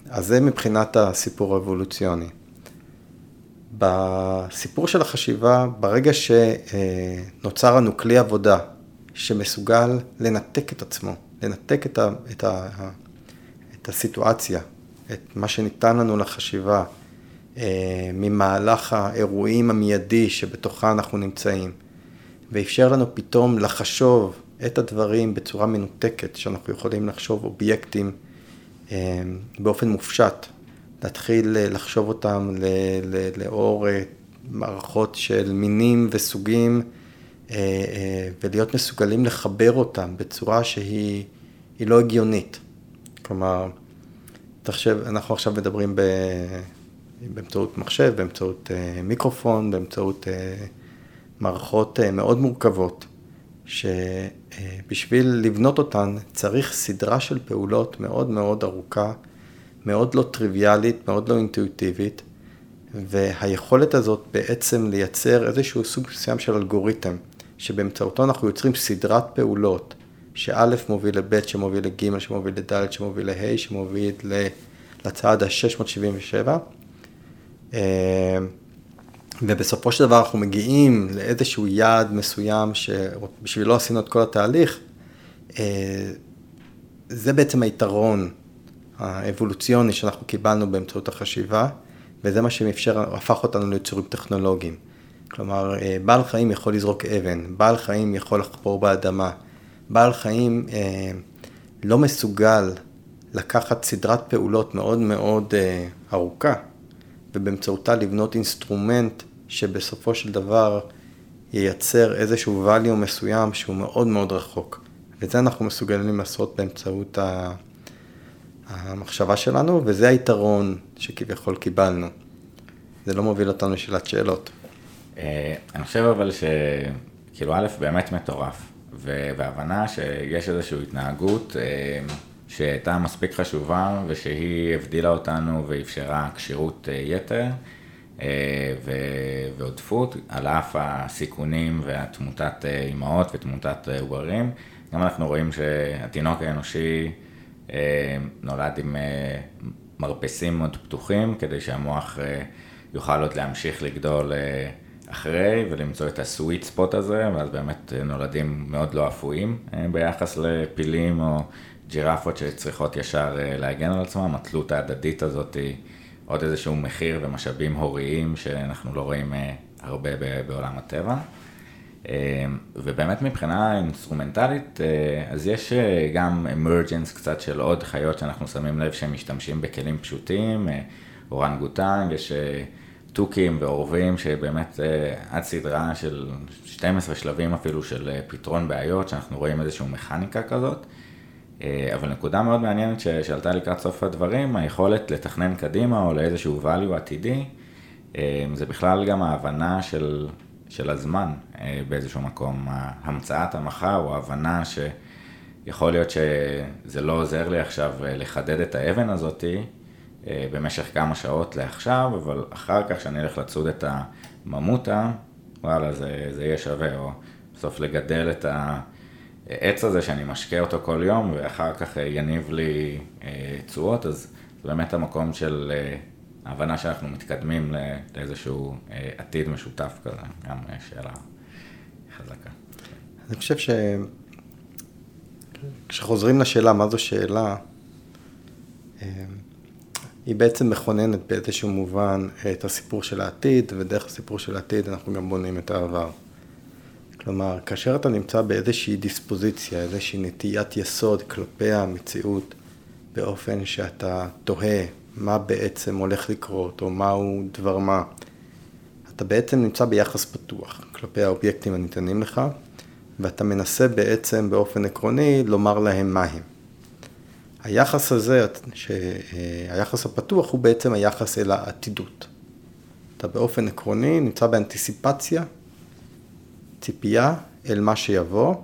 אז זה מבחינת הסיפור האבולוציוני. בסיפור של החשיבה, ברגע שנוצר לנו כלי עבודה שמסוגל לנתק את עצמו, לנתק את, ה, את, ה, את הסיטואציה, את מה שניתן לנו לחשיבה, ממהלך האירועים המיידי שבתוכה אנחנו נמצאים, ואפשר לנו פתאום לחשוב את הדברים בצורה מנותקת, שאנחנו יכולים לחשוב אובייקטים באופן מופשט, להתחיל לחשוב אותם לאור מערכות של מינים וסוגים, ולהיות מסוגלים לחבר אותם בצורה שהיא לא הגיונית. כלומר, תחשב, אנחנו עכשיו מדברים ב... באמצעות מחשב, באמצעות מיקרופון, באמצעות מערכות מאוד מורכבות, שבשביל לבנות אותן צריך סדרה של פעולות מאוד מאוד ארוכה, מאוד לא טריוויאלית, מאוד לא אינטואיטיבית, והיכולת הזאת בעצם לייצר איזשהו סוג מסוים של אלגוריתם, שבאמצעותו אנחנו יוצרים סדרת פעולות, שא' מוביל לב', שמוביל לג', שמוביל לד', שמוביל לה', שמוביל לצעד ה-677. ובסופו של דבר אנחנו מגיעים לאיזשהו יעד מסוים שבשבילו עשינו את כל התהליך, זה בעצם היתרון האבולוציוני שאנחנו קיבלנו באמצעות החשיבה, וזה מה שאפשר, הפך אותנו ליצורים טכנולוגיים. כלומר, בעל חיים יכול לזרוק אבן, בעל חיים יכול לחפור באדמה, בעל חיים לא מסוגל לקחת סדרת פעולות מאוד מאוד ארוכה, ובאמצעותה לבנות אינסטרומנט שבסופו של דבר ייצר איזשהו value מסוים שהוא מאוד מאוד רחוק. ואת זה אנחנו מסוגלים לעשות באמצעות המחשבה שלנו, וזה היתרון שכביכול קיבלנו. זה לא מוביל אותנו לשאלת שאלות. אני חושב אבל שכאילו א', באמת מטורף, והבנה שיש איזושהי התנהגות שהייתה מספיק חשובה ושהיא הבדילה אותנו ואפשרה כשירות יתר ועודפות, על אף הסיכונים והתמותת אימהות ותמותת עוברים. גם אנחנו רואים שהתינוק האנושי נולד עם מרפסים מאוד פתוחים, כדי שהמוח יוכל עוד להמשיך לגדול אחרי ולמצוא את הסוויט ספוט הזה, ואז באמת נולדים מאוד לא אפויים ביחס לפילים או ג'ירפות שצריכות ישר להגן על עצמם, התלות ההדדית הזאת היא עוד איזשהו מחיר ומשאבים הוריים שאנחנו לא רואים הרבה בעולם הטבע. ובאמת מבחינה אינסטרומנטלית, אז יש גם emergence קצת של עוד חיות שאנחנו שמים לב שהם משתמשים בכלים פשוטים, אורנגוטנג, יש תוכים ועורבים שבאמת עד סדרה של 12 שלבים אפילו של פתרון בעיות, שאנחנו רואים איזושהי מכניקה כזאת. אבל נקודה מאוד מעניינת שעלתה לקראת סוף הדברים, היכולת לתכנן קדימה או לאיזשהו value עתידי, זה בכלל גם ההבנה של, של הזמן באיזשהו מקום, המצאת המחר או ההבנה שיכול להיות שזה לא עוזר לי עכשיו לחדד את האבן הזאתי במשך כמה שעות לעכשיו, אבל אחר כך שאני אלך לצוד את הממוטה, וואלה זה, זה יהיה שווה, או בסוף לגדל את ה... העץ הזה שאני משקה אותו כל יום ואחר כך יניב לי תשואות, אז זה באמת המקום של ההבנה שאנחנו מתקדמים לאיזשהו עתיד משותף כזה, גם שאלה חזקה. אני חושב שכשחוזרים לשאלה מה זו שאלה, היא בעצם מכוננת באיזשהו מובן את הסיפור של העתיד, ודרך הסיפור של העתיד אנחנו גם בונים את העבר. כלומר, כאשר אתה נמצא באיזושהי דיספוזיציה, איזושהי נטיית יסוד כלפי המציאות, באופן שאתה תוהה מה בעצם הולך לקרות, או מהו דבר מה, אתה בעצם נמצא ביחס פתוח כלפי האובייקטים הניתנים לך, ואתה מנסה בעצם באופן עקרוני לומר להם מה הם. היחס הזה, היחס הפתוח הוא בעצם היחס אל העתידות. אתה באופן עקרוני נמצא באנטיסיפציה ציפייה אל מה שיבוא,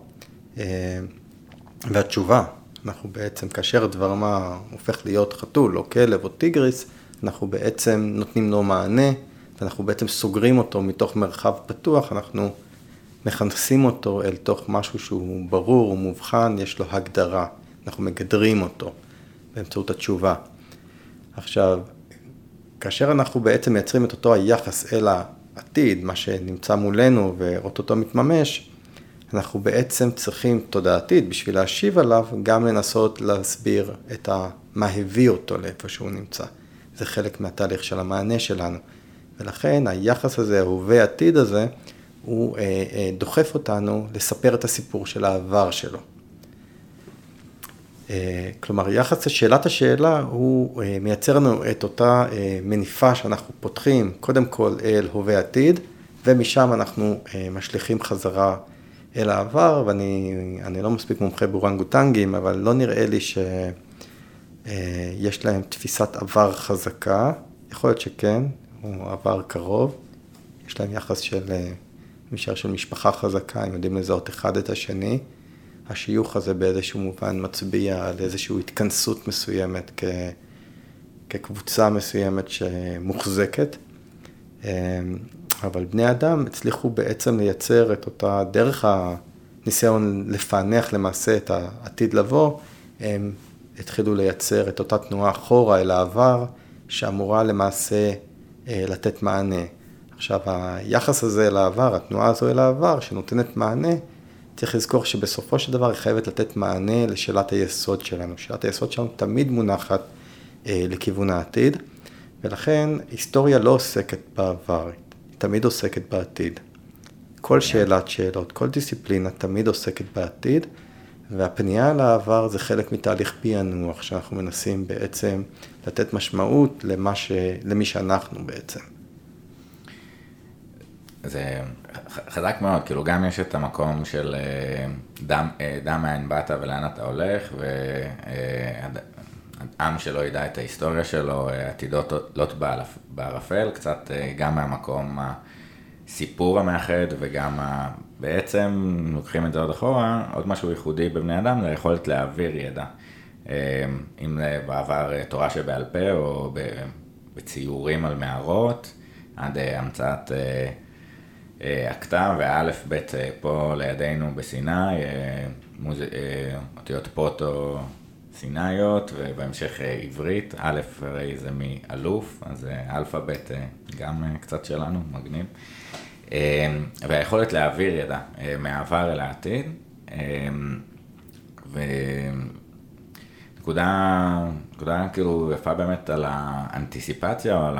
והתשובה, אנחנו בעצם, כאשר דבר מה הופך להיות חתול או כלב או טיגריס, אנחנו בעצם נותנים לו מענה, ואנחנו בעצם סוגרים אותו מתוך מרחב פתוח, אנחנו מכנסים אותו אל תוך משהו שהוא ברור, הוא מובחן, יש לו הגדרה, אנחנו מגדרים אותו באמצעות התשובה. עכשיו, כאשר אנחנו בעצם מייצרים את אותו היחס אל. העתיד, מה שנמצא מולנו ואו-טו-טו מתממש, אנחנו בעצם צריכים תודעתית בשביל להשיב עליו, גם לנסות להסביר את ה... מה הביא אותו לאיפה שהוא נמצא. זה חלק מהתהליך של המענה שלנו. ולכן היחס הזה, ההווה עתיד הזה, הוא אה, אה, דוחף אותנו לספר את הסיפור של העבר שלו. אה, כלומר, יחס לשאלת השאלה הוא אה, מייצר לנו את אותה אה, מניפה שאנחנו פותחים קודם כל אל הווה עתיד, ומשם אנחנו משליכים חזרה אל העבר, ואני לא מספיק מומחה באורנגוטנגים, אבל לא נראה לי שיש להם תפיסת עבר חזקה, יכול להיות שכן, הוא עבר קרוב, יש להם יחס של, משאר של משפחה חזקה, הם יודעים לזהות אחד את השני. השיוך הזה באיזשהו מובן מצביע על איזושהי התכנסות מסוימת כ, כקבוצה מסוימת שמוחזקת. אמ, אבל בני אדם הצליחו בעצם לייצר את אותה, דרך הניסיון לפענח למעשה את העתיד לבוא, הם התחילו לייצר את אותה תנועה אחורה אל העבר, שאמורה למעשה אה, לתת מענה. עכשיו, היחס הזה אל העבר, התנועה הזו אל העבר, שנותנת מענה, צריך לזכור שבסופו של דבר היא חייבת לתת מענה לשאלת היסוד שלנו. שאלת היסוד שלנו תמיד מונחת אה, לכיוון העתיד, ולכן היסטוריה לא עוסקת בעבר, היא תמיד עוסקת בעתיד. כל שאלת שאלות, כל דיסציפלינה תמיד עוסקת בעתיד, והפנייה לעבר זה חלק מתהליך פענוח, שאנחנו מנסים בעצם לתת משמעות למה ש... למי שאנחנו בעצם. זה חזק מאוד, כאילו גם יש את המקום של אה, דם, אה, דם מאין באת ולאן אתה הולך, ועם שלא ידע את ההיסטוריה שלו, עתידות לוט בערפל, קצת אה, גם מהמקום הסיפור המאחד וגם ה... בעצם, לוקחים את זה עוד אחורה, עוד משהו ייחודי בבני אדם זה היכולת להעביר ידע. אם זה בעבר תורה שבעל פה או בציורים על מערות, עד המצאת... אה, הכתב והאלף בית אה, פה לידינו בסיני, אה, מוז... אותיות פרוטו סינאיות ובהמשך עברית, א' הרי זה מאלוף, אז אלפאבית גם קצת שלנו, מגניב. והיכולת להעביר ידע מהעבר אל העתיד. ונקודה, נקודה כאילו יפה באמת על האנטיסיפציה או על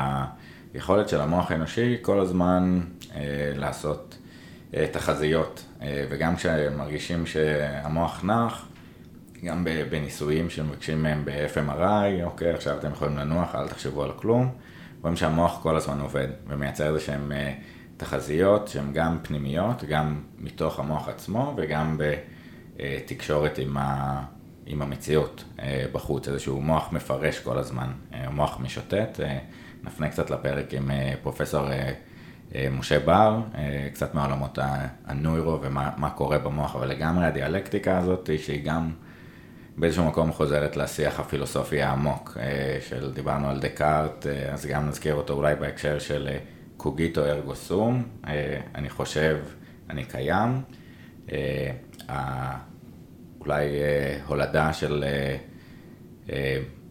היכולת של המוח האנושי כל הזמן אה, לעשות אה, תחזיות, אה, וגם כשמרגישים שהמוח נח, גם בניסויים שמבקשים מהם ב-FMRI, אוקיי, עכשיו אתם יכולים לנוח, אל תחשבו על כלום, רואים שהמוח כל הזמן עובד ומייצר איזה שהם תחזיות שהן גם פנימיות, גם מתוך המוח עצמו וגם בתקשורת עם, ה, עם המציאות בחוץ, איזשהו מוח מפרש כל הזמן, מוח משוטט, נפנה קצת לפרק עם פרופסור אה, משה בר, אה, קצת מעולמות הנוירו ומה קורה במוח, אבל לגמרי הדיאלקטיקה הזאת שהיא גם באיזשהו מקום חוזרת לשיח הפילוסופי העמוק, אה, של דיברנו על דקארט, אז גם נזכיר אותו אולי בהקשר של קוגיטו ארגו סום, אני חושב, אני קיים, אולי הולדה של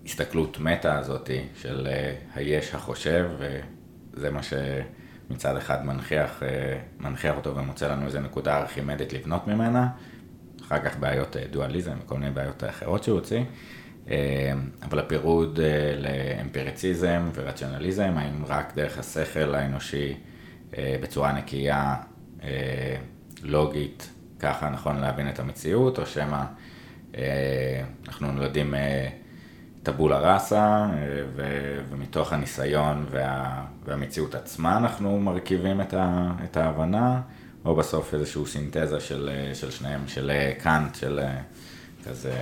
הסתכלות מטה הזאתי, של היש החושב, וזה מה ש... מצד אחד מנכיח, אה, מנכיח אותו ומוצא לנו איזה נקודה ארכימדית לבנות ממנה, אחר כך בעיות אה, דואליזם וכל מיני בעיות אחרות שהוא הוציא, אה, אבל הפירוד לאמפיריציזם ורציונליזם, האם רק דרך השכל האנושי בצורה נקייה, לוגית, ככה נכון להבין את המציאות, או שמא אנחנו נולדים טבולה ראסה, אה, ו- ומתוך הניסיון וה- והמציאות עצמה אנחנו מרכיבים את, ה- את ההבנה, או בסוף איזושהי סינתזה של, אה, של שניהם, של אה, קאנט, של כזה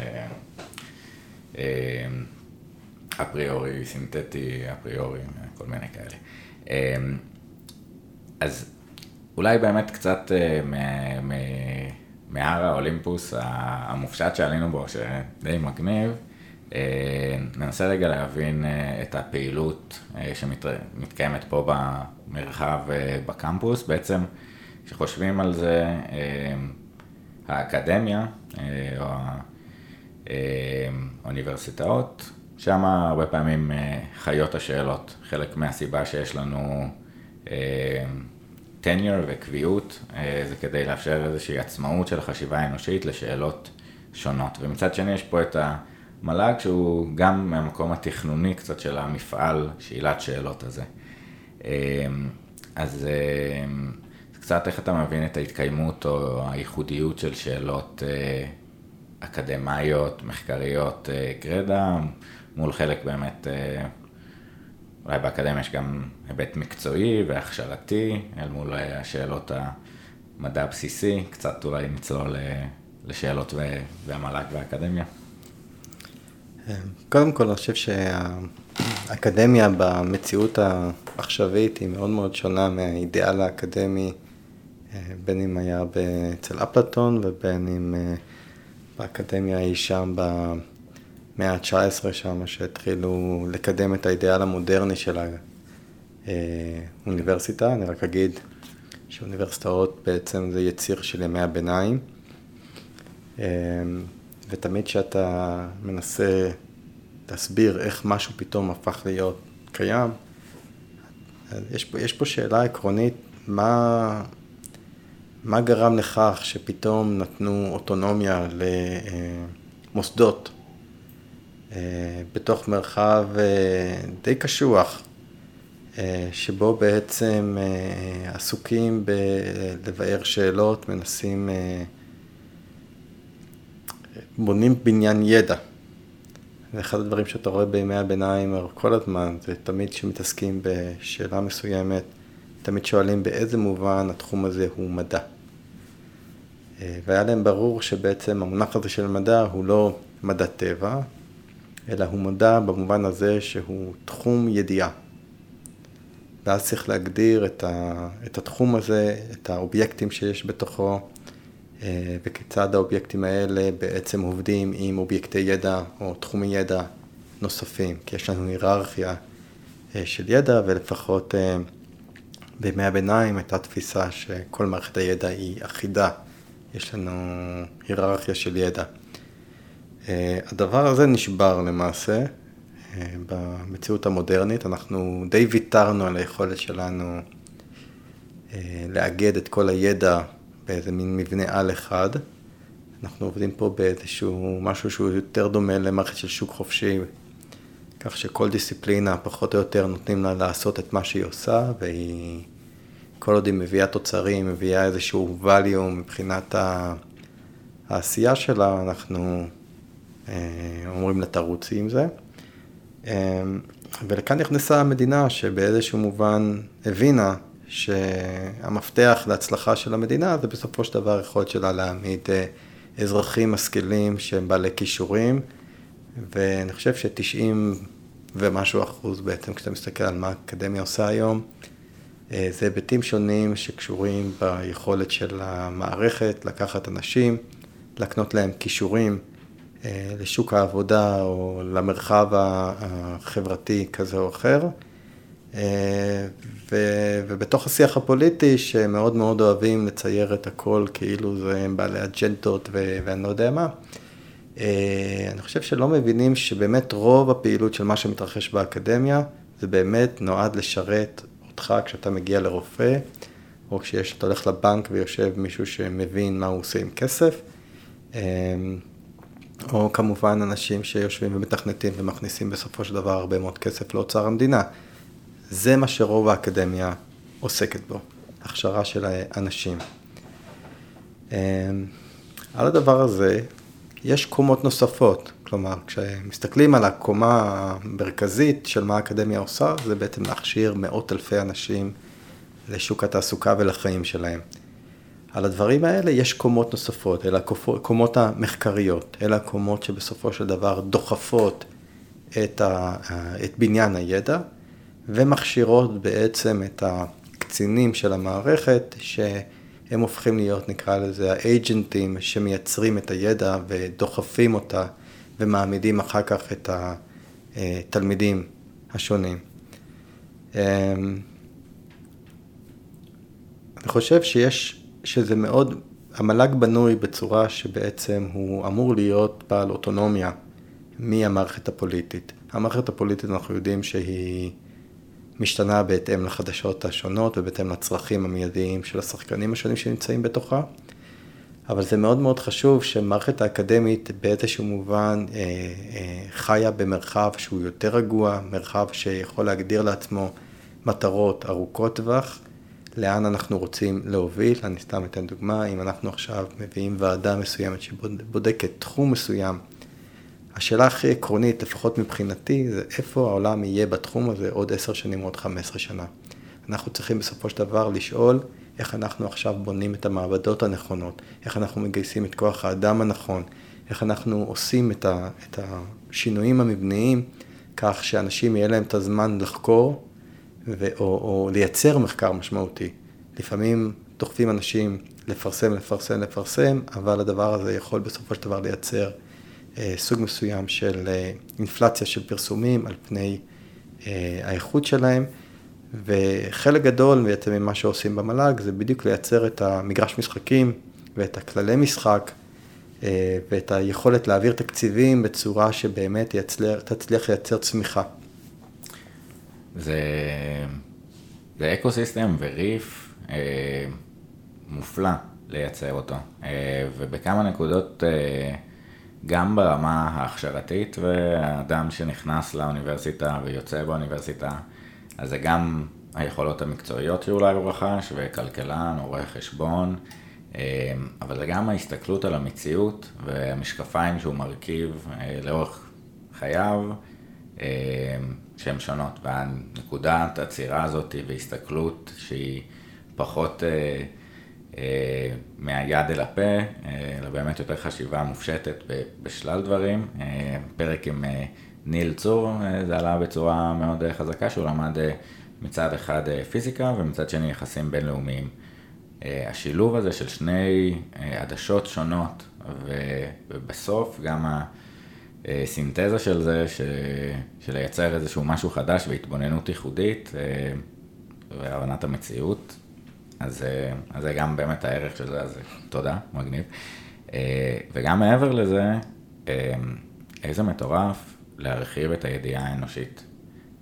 אפריורי, סינתטי, אפריורי, כל מיני כאלה. אז אולי באמת קצת מהר האולימפוס המופשט שעלינו בו, שדי מגניב, ננסה רגע להבין אה, את הפעילות אה, שמתקיימת פה במרחב בקמפוס. בעצם, כשחושבים על זה, האקדמיה או האוניברסיטאות, שם הרבה פעמים חיות השאלות. חלק מהסיבה שיש לנו טניור וקביעות, זה כדי לאפשר איזושהי עצמאות של החשיבה האנושית לשאלות שונות. ומצד שני יש פה את ה... מל"ג שהוא גם מהמקום התכנוני קצת של המפעל שאלת שאלות הזה. אמ, אז אמ, קצת איך אתה מבין את ההתקיימות או הייחודיות של שאלות אה, אקדמאיות, מחקריות אה, גרדה, מול חלק באמת, אה, אולי באקדמיה יש גם היבט מקצועי והכשרתי, אל מול השאלות המדע הבסיסי, קצת אולי נצלול לשאלות והמל"ג והאקדמיה. קודם כל, אני חושב שהאקדמיה במציאות העכשווית היא מאוד מאוד שונה מהאידיאל האקדמי, אה, בין אם היה אצל אפלטון ובין אם אה, באקדמיה אי שם במאה ה-19, שם שהתחילו לקדם את האידיאל המודרני של האוניברסיטה. אני רק אגיד שאוניברסיטאות בעצם זה יציר של ימי הביניים. ותמיד כשאתה מנסה להסביר איך משהו פתאום הפך להיות קיים, יש פה, יש פה שאלה עקרונית, מה, מה גרם לכך שפתאום נתנו אוטונומיה למוסדות אה, בתוך מרחב אה, די קשוח, אה, שבו בעצם עסוקים בלבאר שאלות, מנסים בונים בניין ידע. זה אחד הדברים שאתה רואה בימי הביניים כל הזמן, זה תמיד כשמתעסקים בשאלה מסוימת, תמיד שואלים באיזה מובן התחום הזה הוא מדע. אה, והיה להם ברור שבעצם המונח הזה של מדע הוא לא מדע טבע, אלא הוא מדע במובן הזה שהוא תחום ידיעה. ואז צריך להגדיר את, התחום הזה, את האובייקטים שיש בתוכו, וכיצד האובייקטים האלה בעצם עובדים עם אובייקטי ידע או תחומי ידע נוספים, כי יש לנו היררכיה אה, של ידע ולפחות אה, בימי הביניים הייתה תפיסה שכל מערכת הידע היא אחידה, יש לנו היררכיה של ידע. הדבר הזה נשבר למעשה במציאות המודרנית, אנחנו די ויתרנו על היכולת שלנו לאגד את כל הידע באיזה מין מבנה על אחד. אנחנו עובדים פה באיזשהו משהו שהוא יותר דומה למערכת של שוק חופשי, כך שכל דיסציפלינה פחות או יותר נותנים לה לעשות את מה שהיא עושה, והיא, כל עוד היא מביאה תוצרים, מביאה איזשהו value מבחינת העשייה שלה, אנחנו אה, אומרים לה תרוצי עם זה. אה, ולכאן נכנסה המדינה שבאיזשהו מובן הבינה שהמפתח להצלחה של המדינה זה בסופו של דבר היכולת שלה להעמיד אה, אזרחים משכילים שהם בעלי כישורים, ואני חושב ש-90 ומשהו אחוז בעצם, כשאתה מסתכל על מה האקדמיה עושה היום, אה, זה היבטים שונים שקשורים ביכולת של המערכת לקחת אנשים, להקנות להם כישורים אה, לשוק העבודה או למרחב החברתי כזה או אחר. ו, ובתוך השיח הפוליטי, שמאוד מאוד אוהבים לצייר את הכל כאילו זה הם בעלי אג'נדות ו, ואני לא יודע מה, אה, אני חושב שלא מבינים שבאמת רוב הפעילות של מה שמתרחש באקדמיה, זה באמת נועד לשרת אותך כשאתה מגיע לרופא, או כשאתה הולך לבנק ויושב מישהו שמבין מה הוא עושה עם כסף. אה, או כמובן אנשים שיושבים ומתכנתים ומכניסים בסופו של דבר הרבה מאוד כסף לאוצר המדינה. זה מה שרוב האקדמיה עוסקת בו, הכשרה של האנשים. אמ, על הדבר הזה יש קומות נוספות, כלומר כשמסתכלים על הקומה המרכזית של מה האקדמיה עושה, זה בעצם להכשיר מאות אלפי אנשים לשוק התעסוקה ולחיים שלהם. על הדברים האלה יש קומות נוספות, אלה הקומות המחקריות, אלה הקומות שבסופו של דבר דוחפות את, ה, את בניין הידע, ומכשירות בעצם את הקצינים של המערכת, שהם הופכים להיות, נקרא לזה, האג'נטים שמייצרים את הידע ודוחפים אותה ומעמידים אחר כך את התלמידים השונים. אמ, אני חושב שיש, שזה מאוד, המל"ג בנוי בצורה שבעצם הוא אמור להיות בעל אוטונומיה מהמערכת הפוליטית. המערכת הפוליטית אנחנו יודעים שהיא משתנה בהתאם לחדשות השונות ובהתאם לצרכים המיידיים של השחקנים השונים שנמצאים בתוכה. אבל זה מאוד מאוד חשוב שמערכת האקדמית באיזשהו מובן אה, אה, חיה במרחב שהוא יותר רגוע, מרחב שיכול להגדיר לעצמו מטרות ארוכות טווח, לאן אנחנו רוצים להוביל. אני סתם אתן דוגמה, אם אנחנו עכשיו מביאים ועדה מסוימת שבודקת תחום מסוים, השאלה הכי עקרונית, לפחות מבחינתי, זה איפה העולם יהיה בתחום הזה עוד עשר שנים, עוד חמש עשרה שנה. אנחנו צריכים בסופו של דבר לשאול איך אנחנו עכשיו בונים את המעבדות הנכונות, איך אנחנו מגייסים את כוח האדם הנכון, איך אנחנו עושים את, ה, את השינויים המבניים כך שאנשים יהיה להם את הזמן לחקור ו, או, או לייצר מחקר משמעותי. לפעמים דוחפים אנשים לפרסם, לפרסם, לפרסם, אבל הדבר הזה יכול בסופו של דבר לייצר סוג מסוים של אה, אינפלציה של פרסומים על פני אה, האיכות שלהם. וחלק גדול בעצם ממה שעושים במל"ג זה בדיוק לייצר את המגרש משחקים ואת הכללי משחק אה, ואת היכולת להעביר תקציבים בצורה שבאמת יצלח, תצליח לייצר צמיחה. זה, זה אקו סיסטם וריף אה, מופלא לייצר אותו, אה, ובכמה נקודות, אה, גם ברמה ההכשרתית, והאדם שנכנס לאוניברסיטה ויוצא באוניברסיטה, אז זה גם היכולות המקצועיות שאולי הוא רכש, וכלכלן רואה חשבון, אמ, אבל זה גם ההסתכלות על המציאות והמשקפיים שהוא מרכיב אה, לאורך חייו, אמ, שהן שונות. והנקודת עצירה הזאת והסתכלות שהיא פחות אה, מהיד אל הפה, אלא באמת יותר חשיבה מופשטת בשלל דברים. פרק עם ניל צור, אה, זה עלה בצורה מאוד אה, חזקה, שהוא למד אה, מצד אחד פיזיקה ומצד שני יחסים בינלאומיים. השילוב הזה של שני עדשות שונות, ובסוף גם הסינתזה של זה, של לייצר איזשהו משהו חדש והתבוננות ייחודית והבנת המציאות, אז, אז זה גם באמת הערך של זה, אז תודה, מגניב. וגם מעבר לזה, איזה מטורף להרחיב את הידיעה האנושית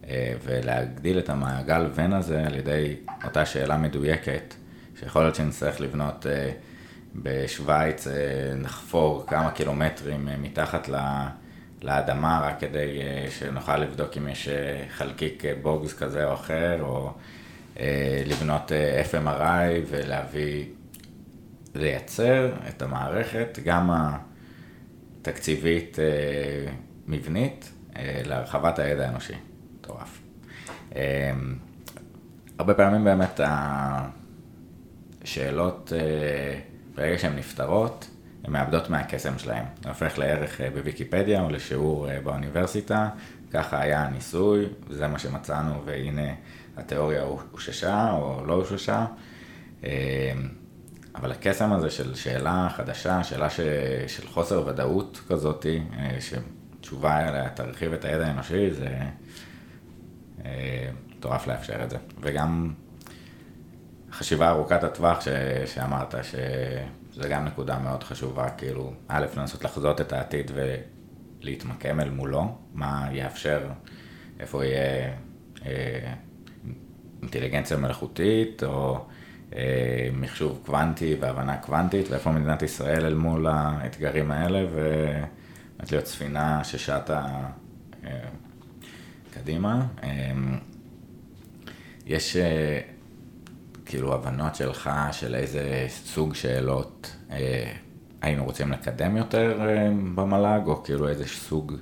אה, ולהגדיל את המעגל ון הזה על ידי אותה שאלה מדויקת, שיכול להיות שנצטרך לבנות אה, בשוויץ, אה, נחפור כמה קילומטרים מתחת לאדמה רק כדי שנוכל לבדוק אם יש חלקיק בוגס כזה או אחר, או לבנות FMRI ולהביא, לייצר את המערכת, גם התקציבית מבנית אה, להרחבת הידע האנושי. מטורף. אה, הרבה פעמים באמת השאלות, אה, ברגע שהן נפתרות, הן מאבדות מהקסם שלהן. זה הופך לערך בוויקיפדיה או לשיעור באוניברסיטה, ככה היה הניסוי, זה מה שמצאנו והנה התיאוריה הוששה או לא הוששה. אבל הקסם הזה של שאלה חדשה, שאלה ש... של חוסר ודאות כזאתי, התשובה עליה תרחיב את הידע האנושי, זה אה, מטורף לאפשר את זה. וגם חשיבה ארוכת הטווח ש, שאמרת, שזה גם נקודה מאוד חשובה, כאילו, א', לנסות לחזות את העתיד ולהתמקם אל מולו, מה יאפשר, איפה יהיה אה, אינטליגנציה מלאכותית, או אה, מחשוב קוונטי והבנה קוונטית, ואיפה מדינת ישראל אל מול האתגרים האלה, ו... באמת להיות ספינה ששטה אה, קדימה. אה, יש אה, כאילו הבנות שלך של איזה סוג שאלות היינו רוצים לקדם יותר במל"ג, או כאילו איזה סוג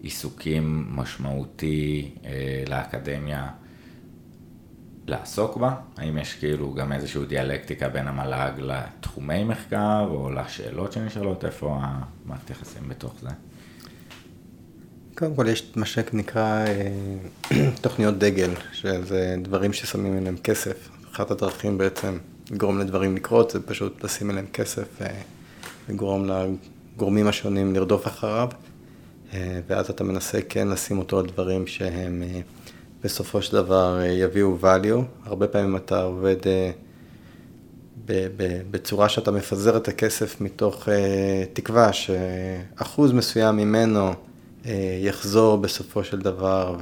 עיסוקים משמעותי לאקדמיה לעסוק בה? האם יש כאילו גם איזושהי דיאלקטיקה בין המל"ג לתחומי מחקר, או לשאלות שנשאלות, איפה המערכת יחסים בתוך זה? קודם כל יש מה שנקרא אה, תוכניות דגל, שזה דברים ששמים עליהם כסף. אחת הדרכים בעצם לגרום לדברים לקרות, זה פשוט לשים עליהם כסף ולגרום לגורמים השונים לרדוף אחריו, אה, ואז אתה מנסה כן לשים אותו על דברים שהם אה, בסופו של דבר יביאו value. הרבה פעמים אתה עובד בצורה שאתה מפזר את הכסף מתוך תקווה שאחוז מסוים ממנו אה, יחזור בסופו של דבר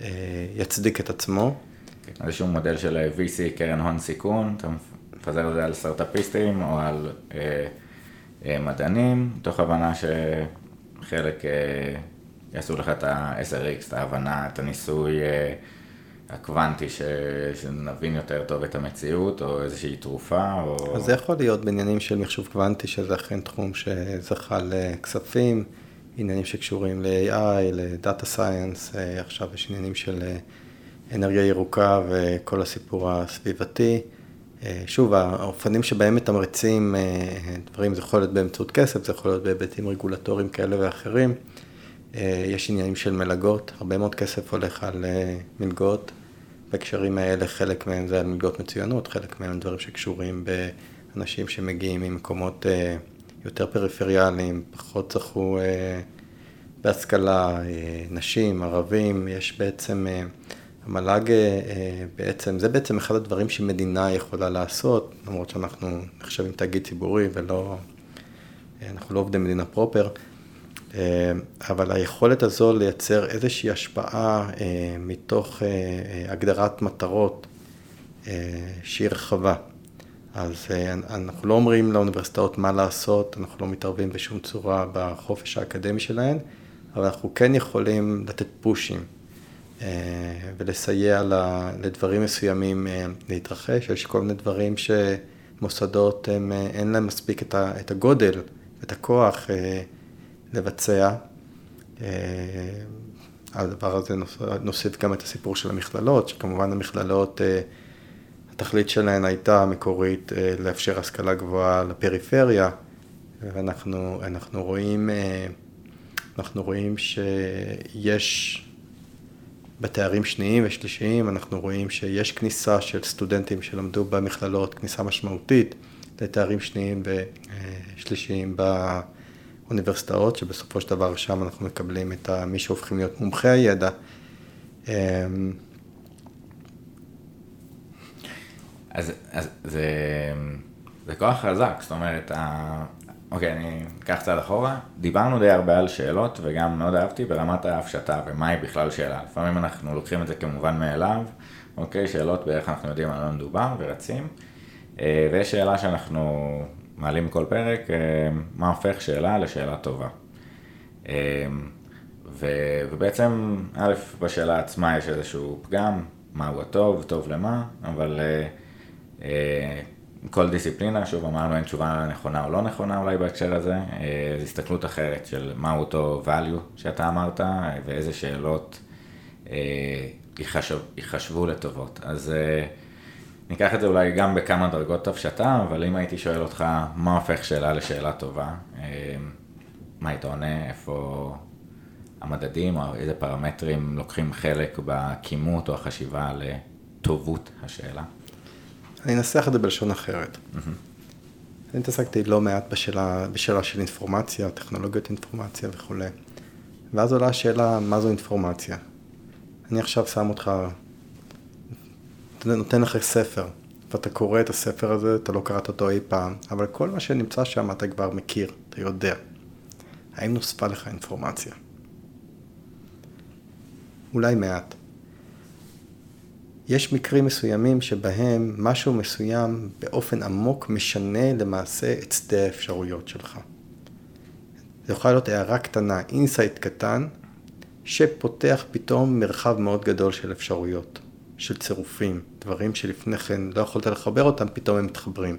ויצדיק את עצמו. כן, איזשהו מודל של VC, קרן הון סיכון, אתה לפזר את זה על סטארט-אפיסטים או על אה, אה, מדענים, מתוך הבנה שחלק אה, יעשו לך את ה-10X, את ההבנה, את הניסוי אה, הקוונטי, ש... שנבין יותר טוב את המציאות, או איזושהי תרופה, או... אז זה יכול להיות בעניינים של מחשוב קוונטי, שזה אכן תחום שזכה לכספים, עניינים שקשורים ל-AI, לדאטה סייאנס, עכשיו יש עניינים של אה, אנרגיה ירוקה וכל הסיפור הסביבתי. אה, שוב, האופנים שבהם מתמרצים דברים, זה יכול להיות באמצעות כסף, זה יכול להיות בהיבטים רגולטוריים כאלה ואחרים. יש עניינים של מלגות, הרבה מאוד כסף הולך על מלגות. בהקשרים האלה, חלק מהם זה על מלגות מצוינות, חלק מהם דברים שקשורים באנשים שמגיעים ממקומות יותר פריפריאליים, פחות זכו בהשכלה, נשים, ערבים, יש בעצם... המל"ג אה, בעצם, זה בעצם אחד הדברים שמדינה יכולה לעשות, למרות שאנחנו נחשבים תאגיד ציבורי ולא, אה, אנחנו לא עובדי מדינה פרופר, אה, אבל היכולת הזו לייצר איזושהי השפעה מתוך הגדרת מטרות שהיא רחבה. אז אנחנו לא אומרים לאוניברסיטאות מה לעשות, אנחנו לא מתערבים בשום צורה בחופש האקדמי שלהן, אבל אנחנו כן יכולים לתת פושים. אה, ולסייע לדברים מסוימים אה, להתרחש. יש כל מיני דברים שמוסדות, הם, אה, אין להם מספיק את הגודל, את הכוח לבצע. הדבר הזה נוסיף גם את הסיפור של המכללות, שכמובן המכללות, התכלית שלהן הייתה מקורית לאפשר השכלה גבוהה לפריפריה, ואנחנו רואים, אנחנו רואים שיש בתארים שניים ושלישיים אנחנו רואים שיש כניסה של סטודנטים שלמדו במכללות, כניסה משמעותית לתארים שניים ושלישיים באוניברסיטאות, שבסופו של דבר שם אנחנו מקבלים את מי שהופכים להיות מומחי הידע. אמ, אז, אז זה, זה כוח חזק, זאת אומרת, אוקיי, אני אקח צעד אחורה. דיברנו די הרבה על שאלות, וגם מאוד אהבתי ברמת ההפשטה, ומהי בכלל שאלה. לפעמים אנחנו לוקחים את זה כמובן מאליו, אוקיי, שאלות באיך אנחנו יודעים על מה מדובר, ורצים. אה, ויש שאלה שאנחנו מעלים כל פרק, אה, מה הופך שאלה לשאלה טובה. אה, ובעצם, א', בשאלה עצמה יש איזשהו פגם, מהו הטוב, טוב למה, אבל כל דיסציפלינה, שוב אמרנו אין תשובה נכונה או לא נכונה אולי בהקשר הזה, אה, זו הסתכלות אחרת של מהו אותו value שאתה אמרת ואיזה שאלות אה, ייחשבו לטובות. אז אה, ניקח את זה אולי גם בכמה דרגות הפשטה, אבל אם הייתי שואל אותך מה הופך שאלה לשאלה טובה, מה היית עונה, איפה המדדים או איזה פרמטרים לוקחים חלק בכימות או החשיבה לטובות השאלה? אני אנסח את זה בלשון אחרת. אני התעסקתי לא מעט בשאלה, בשאלה של אינפורמציה, טכנולוגיות אינפורמציה וכולי. ואז עולה השאלה, מה זו אינפורמציה? אני עכשיו שם אותך, נותן לך ספר, ואתה קורא את הספר הזה, אתה לא קראת אותו אי פעם, אבל כל מה שנמצא שם אתה כבר מכיר, אתה יודע. האם נוספה לך אינפורמציה? אולי מעט. יש מקרים מסוימים שבהם משהו מסוים באופן עמוק משנה למעשה את שדה האפשרויות שלך. זה יכול להיות הערה קטנה, insight קטן, שפותח פתאום מרחב מאוד גדול של אפשרויות, של צירופים, דברים שלפני כן לא יכולת לחבר אותם, פתאום הם מתחברים.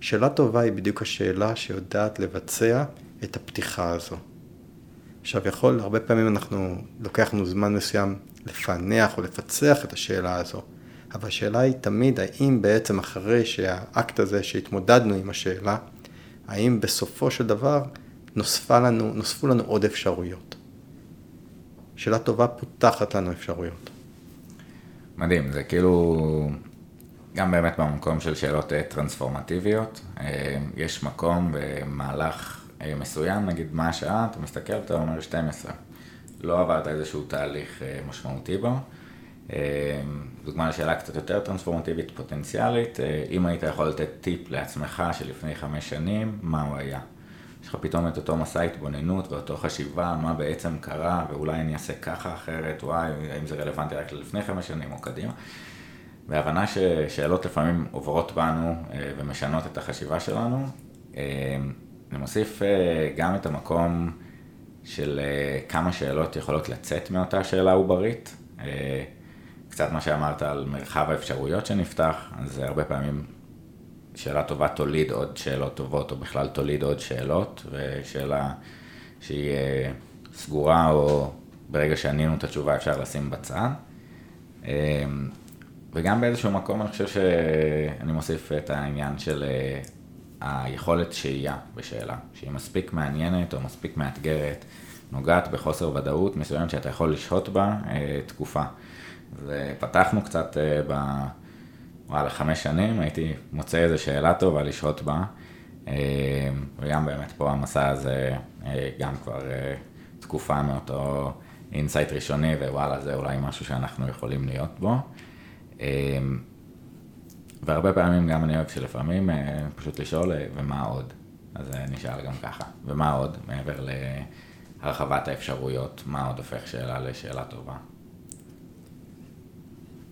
שאלה טובה היא בדיוק השאלה שיודעת לבצע את הפתיחה הזו. עכשיו יכול, הרבה פעמים אנחנו, לוקח לנו זמן מסוים לפענח או לפצח את השאלה הזו, אבל השאלה היא תמיד האם בעצם אחרי שהאקט הזה שהתמודדנו עם השאלה, האם בסופו של דבר נוספה לנו, נוספו לנו עוד אפשרויות. שאלה טובה פותחת לנו אפשרויות. מדהים, זה כאילו גם באמת במקום של שאלות אה, טרנספורמטיביות, אה, יש מקום במהלך אה, מסוים, נגיד מה השעה, אתה מסתכל, אתה אומר 12. לא עברת איזשהו תהליך משמעותי בו. דוגמה לשאלה קצת יותר טרנספורמטיבית פוטנציאלית, אם היית יכול לתת טיפ לעצמך שלפני חמש שנים, מה הוא היה? יש לך פתאום את אותו מסע התבוננות ואותו חשיבה, מה בעצם קרה, ואולי אני אעשה ככה אחרת, וואי, האם זה רלוונטי רק ללפני חמש שנים או קדימה. והבנה ששאלות לפעמים עוברות בנו ומשנות את החשיבה שלנו. אני מוסיף גם את המקום של כמה שאלות יכולות לצאת מאותה שאלה עוברית. קצת מה שאמרת על מרחב האפשרויות שנפתח, אז הרבה פעמים שאלה טובה תוליד עוד שאלות טובות, או בכלל תוליד עוד שאלות, ושאלה שהיא אה, סגורה, או ברגע שענינו את התשובה אפשר לשים בצד. אה, וגם באיזשהו מקום אני חושב שאני מוסיף את העניין של אה, היכולת שהייה בשאלה, שהיא מספיק מעניינת או מספיק מאתגרת, נוגעת בחוסר ודאות מסוימת שאתה יכול לשהות בה תקופה. ופתחנו קצת ב... וואלה, חמש שנים, הייתי מוצא איזו שאלה טובה לשהות בה, אה, וגם באמת פה המסע הזה, אה, גם כבר אה, תקופה מאותו insight ראשוני, ווואלה, זה אולי משהו שאנחנו יכולים להיות בו. והרבה פעמים גם אני אוהב שלפעמים פשוט לשאול, ומה עוד? אז נשאל גם ככה, ומה עוד, מעבר להרחבת האפשרויות, מה עוד הופך שאלה לשאלה טובה?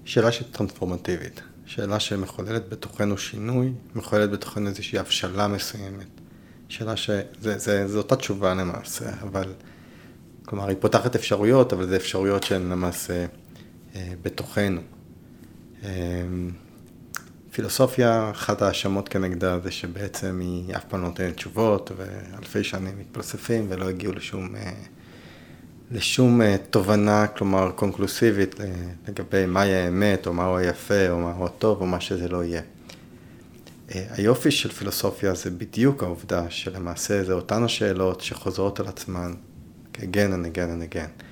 שאלה שטרנספורמטיבית. שאלה שמחוללת בתוכנו שינוי, מחוללת בתוכנו איזושהי הבשלה מסוימת. שאלה ש... זה, זה, זה אותה תשובה למעשה, אבל... כלומר, היא פותחת אפשרויות, אבל זה אפשרויות שהן למעשה אה, בתוכנו. אה, פילוסופיה, אחת ההאשמות כנגדה זה שבעצם היא אף פעם לא נותנת תשובות, ואלפי שנים מתפלספים ולא הגיעו לשום... אה, לשום אה, תובנה, כלומר קונקלוסיבית לגבי מהי האמת, או מהו היפה, או מהו הטוב, או מה שזה לא יהיה. אה, היופי של פילוסופיה זה בדיוק העובדה שלמעשה זה אותן השאלות שחוזרות על עצמן again and again and again.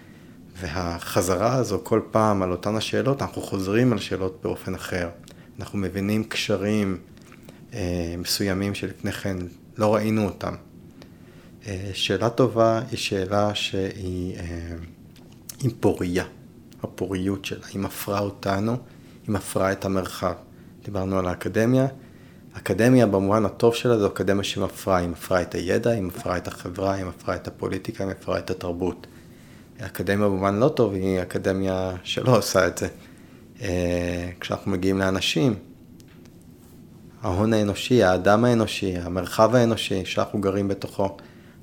והחזרה הזו כל פעם על אותן השאלות, אנחנו חוזרים על שאלות באופן אחר. אנחנו מבינים קשרים אה, מסוימים שלפני כן לא ראינו אותם. אה, שאלה טובה היא שאלה שהיא אה, עם פוריה, הפוריות שלה, היא מפרה אותנו, היא מפרה את המרחב. דיברנו על האקדמיה, אקדמיה במובן הטוב שלה זו אקדמיה שמפרה, היא מפרה את הידע, היא מפרה את החברה, היא מפרה את הפוליטיקה, היא מפרה את התרבות. אקדמיה במובן לא טוב היא אקדמיה שלא עושה את זה. אה, כשאנחנו מגיעים לאנשים, ההון האנושי, האדם האנושי, המרחב האנושי שאנחנו גרים בתוכו,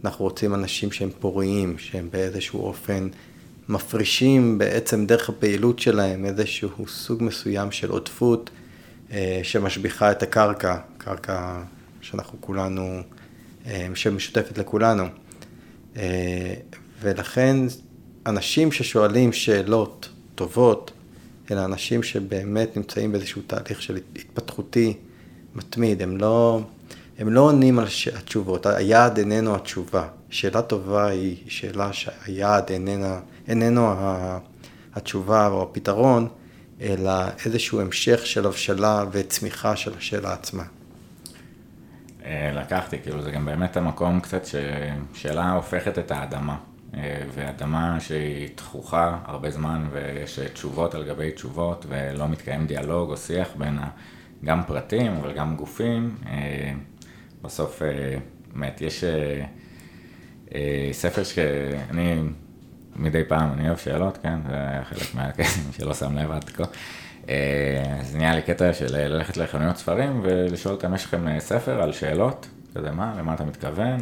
אנחנו רוצים אנשים שהם פוריים, שהם באיזשהו אופן מפרישים בעצם דרך הפעילות שלהם איזשהו סוג מסוים של עודפות אה, שמשביחה את הקרקע, קרקע שאנחנו כולנו, אה, שמשותפת לכולנו. אה, ולכן אנשים ששואלים שאלות טובות, אלא אנשים שבאמת נמצאים באיזשהו תהליך של התפתחותי מתמיד, הם לא... הם לא עונים על התשובות, היעד איננו התשובה. שאלה טובה היא שאלה שהיעד איננה, איננו התשובה או הפתרון, אלא איזשהו המשך של הבשלה וצמיחה של השאלה עצמה. אה, לקחתי, כאילו זה גם באמת המקום קצת ששאלה הופכת את האדמה. אה, ואדמה שהיא תכוחה הרבה זמן ויש תשובות על גבי תשובות ולא מתקיים דיאלוג או שיח בין גם פרטים אבל גם גופים. בסוף, אה, באמת, יש אה, אה, ספר שאני מדי פעם, אני אוהב שאלות, כן, זה היה חלק מהקטעים שלא שם לב עד כה. אז נהיה לי קטע של ללכת לחנויות ספרים ולשאול אותם, יש לכם ספר על שאלות? כזה מה, למה אתה מתכוון?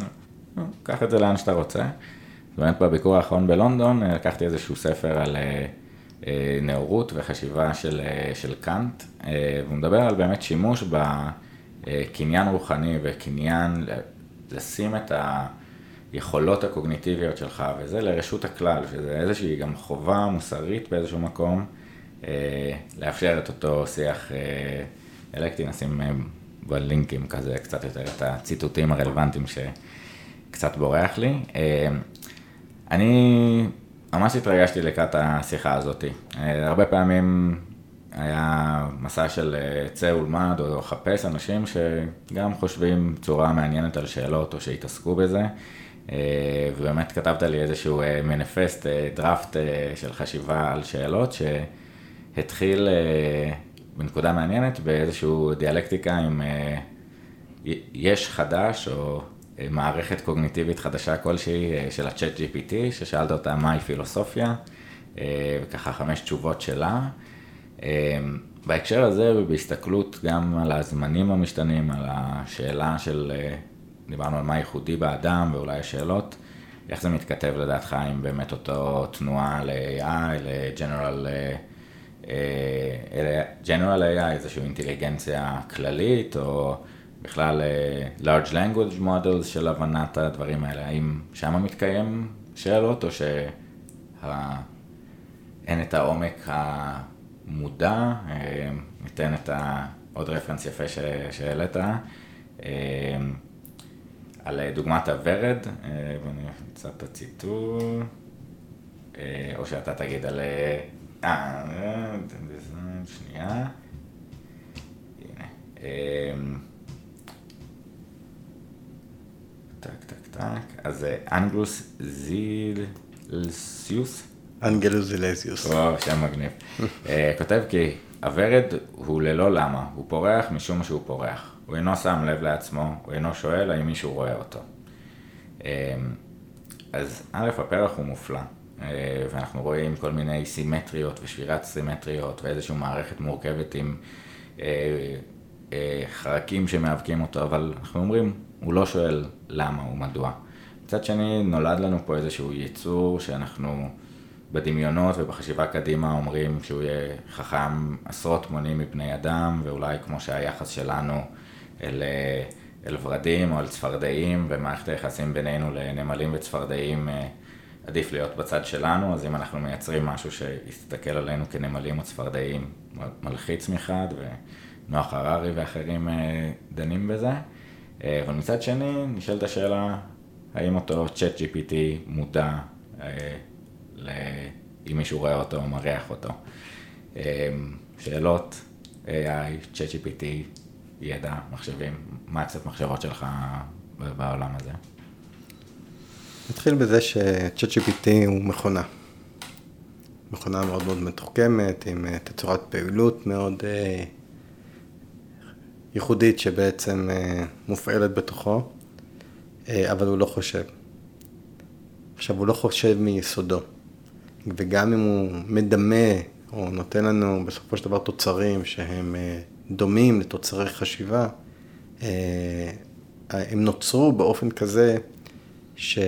קח את זה לאן שאתה רוצה. באמת בביקור האחרון בלונדון לקחתי איזשהו ספר על נאורות וחשיבה של, של קאנט, והוא מדבר על באמת שימוש ב... אה, קניין רוחני וקניין, לשים את היכולות הקוגניטיביות שלך, וזה לרשות הכלל, שזה איזושהי גם חובה מוסרית באיזשהו מקום, אה, לאפשר את אותו שיח אה, אלקטי, נשים בלינקים כזה קצת יותר את הציטוטים הרלוונטיים שקצת בורח לי. אני ממש התרגשתי לקראת השיחה הזאת. הרבה פעמים היה מסע של אה, צא ולמד או חפש אנשים שגם חושבים צורה מעניינת על שאלות או שהתעסקו בזה. אה, ובאמת כתבת לי איזשהו אה, מניפסט, דראפט של חשיבה על שאלות שהתחיל בנקודה מעניינת באיזשהו דיאלקטיקה עם יש חדש או מערכת קוגניטיבית חדשה כלשהי של ה-chat GPT, ששאלת אותה מהי פילוסופיה, וככה חמש תשובות שלה. אמ, בהקשר הזה ובהסתכלות גם על הזמנים המשתנים, על השאלה של, אה, דיברנו על מה ייחודי באדם ואולי השאלות, איך זה מתכתב לדעתך עם באמת אותו תנועה ל-AI, ל-General אה, General AI, איזושהי אינטליגנציה כללית, או בכלל large language models של הבנת הדברים האלה, האם שם מתקיים שאלות, או שאין את העומק המודע, ניתן את ה... עוד רפרנס יפה שהעלית, על דוגמת הוורד, ואני אמצא את הציטוט, או שאתה תגיד על... אה, שנייה. טק, טק, טק. אז אנגלוס זילסיוס. אנגלוס זילסיוס. או, שם מגניב. כותב כי הוורד הוא ללא למה, הוא פורח משום שהוא פורח. הוא אינו שם לב לעצמו, הוא אינו שואל האם מישהו רואה אותו. אז א', הפרח הוא מופלא. אה, ואנחנו רואים כל מיני סימטריות ושבירת סימטריות ואיזושהי מערכת מורכבת עם אה, אה, חרקים שמאבקים אותו, אבל אנחנו אומרים, הוא לא שואל למה ומדוע. מצד שני, נולד לנו פה איזשהו יצור שאנחנו בדמיונות ובחשיבה קדימה אומרים שהוא יהיה חכם עשרות מונים מבני אדם, ואולי כמו שהיחס שלנו אל, אל ורדים או אל צפרדעים, ומערכת היחסים בינינו לנמלים וצפרדעים עדיף להיות בצד שלנו, אז אם אנחנו מייצרים משהו שיסתכל עלינו כנמלים או צפרדעים, מלחיץ מחד, ונוח הררי ואחרים אה, דנים בזה. אה, אבל מצד שני, נשאלת השאלה, האם אותו צ'אט GPT מודע אה, אם מישהו רואה אותו או מריח אותו. שאלות, AI, צ'אט GPT, ידע, מחשבים, מה קצת מחשבות שלך בעולם הזה? נתחיל בזה ש-ChatGPT הוא מכונה. מכונה מאוד מאוד מתוחכמת, עם אה, תצורת פעילות מאוד אה, ייחודית שבעצם אה, מופעלת בתוכו, אבל הוא לא חושב. עכשיו, הוא לא חושב מיסודו, וגם אם הוא מדמה או נותן לנו בסופו של דבר תוצרים שהם דומים לתוצרי חשיבה, הם נוצרו באופן כזה ש...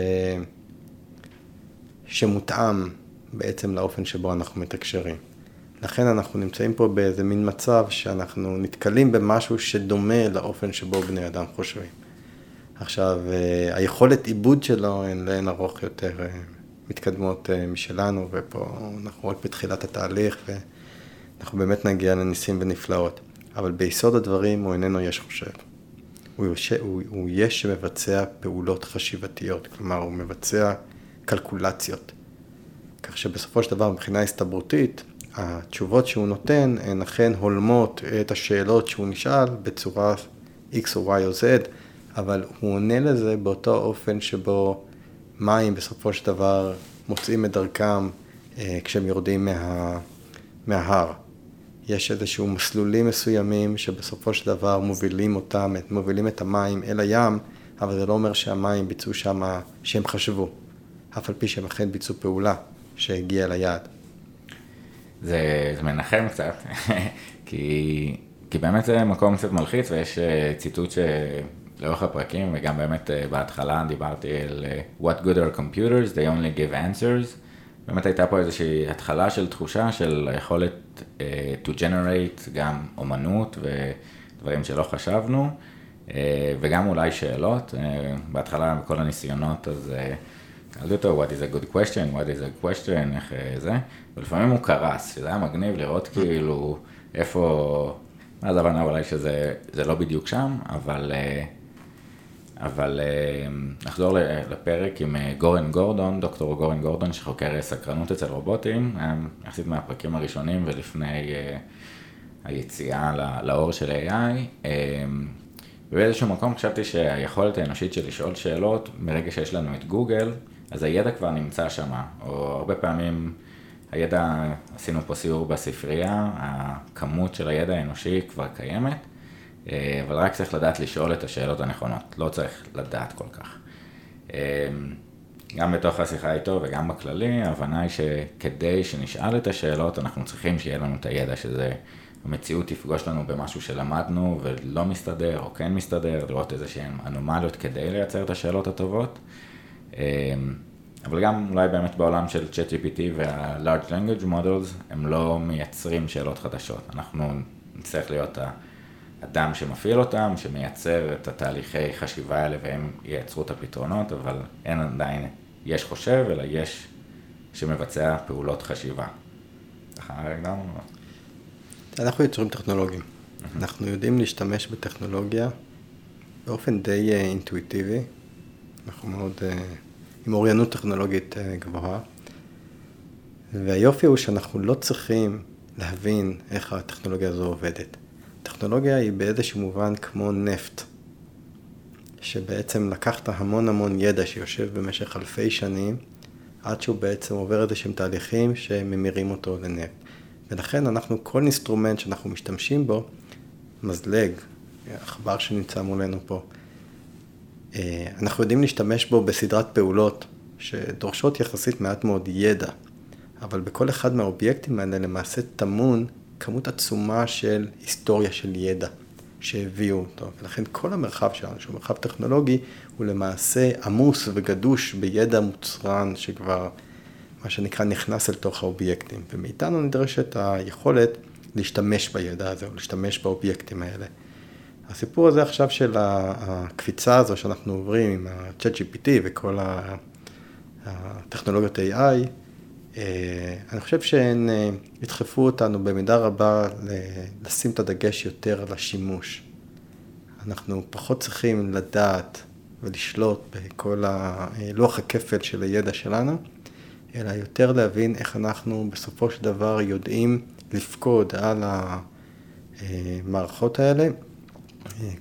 שמותאם בעצם לאופן שבו אנחנו מתקשרים. לכן אנחנו נמצאים פה באיזה מין מצב שאנחנו נתקלים במשהו שדומה לאופן שבו בני אדם חושבים. עכשיו, אה, היכולת עיבוד שלו הן לאין ארוך יותר אה, מתקדמות אה, משלנו, ופה אנחנו רק בתחילת התהליך, ואנחנו באמת נגיע לניסים ונפלאות. אבל ביסוד הדברים הוא איננו יש חושב. הוא, יוש... הוא, הוא יש שמבצע פעולות חשיבתיות, כלומר הוא מבצע קלקולציות. כך שבסופו של דבר מבחינה הסתברותית, התשובות שהוא נותן הן אכן הולמות את השאלות שהוא נשאל בצורה X או Y או Z, אבל הוא עונה לזה באותו אופן שבו מים בסופו של דבר מוצאים את דרכם אה, כשהם יורדים מה, מההר. יש איזשהו מסלולים מסוימים שבסופו של דבר מובילים אותם, מובילים את המים אל הים, אבל זה לא אומר שהמים ביצעו שם, שהם חשבו, אף על פי שהם אכן ביצעו פעולה שהגיעה ליעד. זה, זה מנחם קצת, כי, כי באמת זה מקום קצת מלחיץ ויש אה, ציטוט שלאורך הפרקים וגם באמת אה, בהתחלה דיברתי על אה, What good are computers, they only give answers. באמת הייתה פה איזושהי התחלה של תחושה של היכולת uh, to generate גם אומנות ודברים שלא חשבנו, uh, וגם אולי שאלות. Uh, בהתחלה בכל הניסיונות, אז שאלתי אותו, what is a good question, what is a question, איך זה, ולפעמים הוא קרס, שזה היה מגניב לראות כאילו איפה, זה הבנה אולי שזה לא בדיוק שם, אבל... אבל אה, נחזור לפרק עם אה, גורן גורדון, דוקטור גורן גורדון שחוקר סקרנות אצל רובוטים, יחסית מהפרקים הראשונים ולפני אה, היציאה לאור של AI. ובאיזשהו מקום חשבתי שהיכולת האנושית של לשאול שאלות, מרגע שיש לנו את גוגל, אז הידע כבר נמצא שם, או הרבה פעמים הידע, עשינו פה סיור בספרייה, הכמות של הידע האנושי כבר קיימת. אה, אבל רק צריך לדעת לשאול את השאלות הנכונות, לא צריך לדעת כל כך. אה, גם בתוך השיחה איתו וגם בכללי, ההבנה היא שכדי שנשאל את השאלות, אנחנו צריכים שיהיה לנו את הידע, שזה המציאות תפגוש לנו במשהו שלמדנו ולא מסתדר או כן מסתדר, לראות איזה שהן אנומליות כדי לייצר את השאלות הטובות. אמ, אבל גם אולי באמת בעולם של ChatGPT וה-Large Language Models, הם לא מייצרים שאלות חדשות. אנחנו נצטרך להיות האדם שמפעיל אותם, שמייצר את התהליכי חשיבה האלה והם ייצרו את הפתרונות, אבל אין עדיין יש חושב, אלא יש שמבצע פעולות חשיבה. אנחנו יצורים טכנולוגיים. אנחנו יודעים להשתמש בטכנולוגיה באופן די אה, אינטואיטיבי. אנחנו מאוד uh, עם אוריינות טכנולוגית uh, גבוהה. והיופי הוא שאנחנו לא צריכים להבין איך הטכנולוגיה הזו עובדת. טכנולוגיה היא באיזשהו מובן כמו נפט, שבעצם לקחת המון המון ידע שיושב במשך אלפי שנים, עד שהוא בעצם עובר איזה שהם תהליכים שממירים אותו לנפט. ולכן אנחנו, כל אינסטרומנט שאנחנו משתמשים בו, מזלג, עכבר שנמצא מולנו פה, אה, אנחנו יודעים להשתמש בו בסדרת פעולות שדורשות יחסית מעט מאוד ידע, אבל בכל אחד מהאובייקטים האלה למעשה טמון כמות עצומה של היסטוריה של ידע שהביאו אותו. ולכן כל המרחב שלנו, שהוא מרחב טכנולוגי, הוא למעשה עמוס וגדוש בידע מוצרן שכבר, מה שנקרא, נכנס אל תוך האובייקטים. ומאיתנו נדרשת היכולת להשתמש בידע הזה, או להשתמש באובייקטים האלה. הסיפור הזה עכשיו של הקפיצה הזו שאנחנו עוברים עם ה-chat GPT וכל הטכנולוגיות AI, אני חושב שהן אה, ידחפו אותנו במידה רבה לשים את הדגש יותר על השימוש. אנחנו פחות צריכים לדעת ולשלוט בכל לוח הכפל של הידע שלנו, אלא יותר להבין איך אנחנו בסופו של דבר יודעים לפקוד על המערכות האלה,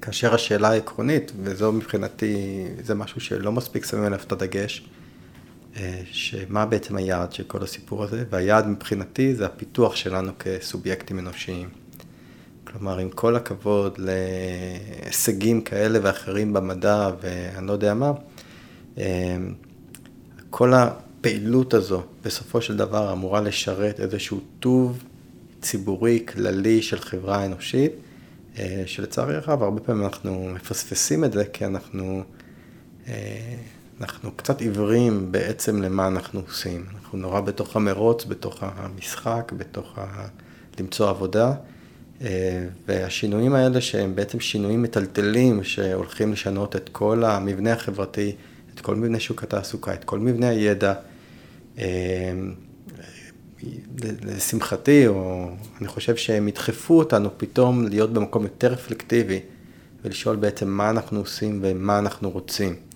כאשר השאלה העקרונית, וזו מבחינתי, זה משהו שלא מספיק שמים עליו את הדגש, שמה בעצם היעד של כל הסיפור הזה, והיעד מבחינתי זה הפיתוח שלנו כסובייקטים אנושיים. כלומר, עם כל הכבוד להישגים כאלה ואחרים במדע ואני לא יודע מה, כל הפעילות הזו בסופו של דבר אמורה לשרת איזשהו טוב ציבורי כללי של חברה אנושית, שלצערי הרב הרבה פעמים אנחנו מפספסים את זה כי אנחנו אנחנו קצת עיוורים בעצם למה אנחנו עושים. אנחנו נורא בתוך המרוץ, בתוך המשחק, בתוך ה... למצוא עבודה. אה, והשינויים האלה שהם בעצם שינויים מטלטלים שהולכים לשנות את כל המבנה החברתי, את כל מבנה שוק התעסוקה, את כל מבנה הידע. אה, לשמחתי, או אני חושב שהם ידחפו אותנו פתאום להיות במקום יותר רפלקטיבי ולשאול בעצם מה אנחנו עושים ומה אנחנו רוצים.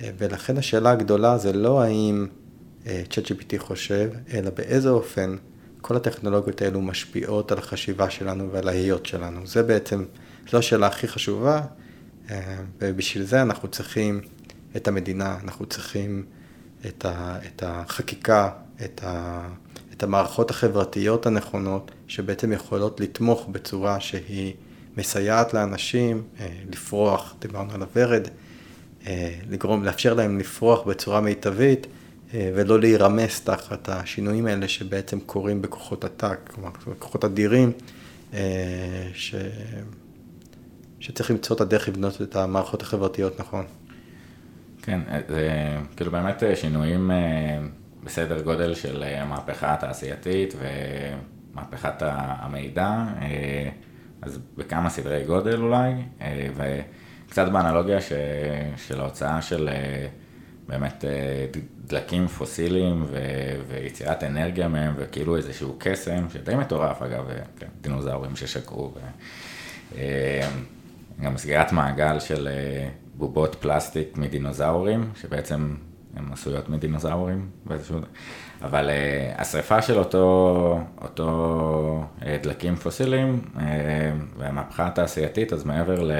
ולכן השאלה הגדולה זה לא האם אה, ChatGPT חושב, אלא באיזה אופן כל הטכנולוגיות האלו משפיעות על החשיבה שלנו ועל ההיות שלנו. זה בעצם, זו השאלה הכי חשובה, אה, ובשביל זה אנחנו צריכים את המדינה, אנחנו צריכים את, ה, את החקיקה, את, ה, את המערכות החברתיות הנכונות, שבעצם יכולות לתמוך בצורה שהיא מסייעת לאנשים אה, לפרוח, דיברנו על הוורד. אה, לגרום, לאפשר להם לפרוח בצורה מיטבית אה, ולא להירמס תחת השינויים האלה שבעצם קורים בכוחות עתק, כלומר בכוחות אדירים, אה, ש... שצריך למצוא את הדרך לבנות את המערכות החברתיות נכון. כן, זה כאילו באמת שינויים בסדר גודל של המהפכה התעשייתית ומהפכת המידע, אז בכמה סדרי גודל אולי, ו... קצת באנלוגיה ש... של ההוצאה של אה, באמת אה, דלקים פוסיליים ו... ויצירת אנרגיה מהם, וכאילו איזשהו קסם, שדי מטורף אגב, אה, כן, דינוזאורים ששקרו. ו... גם סגירת מעגל של בובות פלסטיק מדינוזאורים, שבעצם הן עשויות מדינוזאורים באיזשהו... אבל uh, השריפה של אותו, אותו uh, דלקים פוסיליים uh, והמהפכה התעשייתית, אז מעבר ל...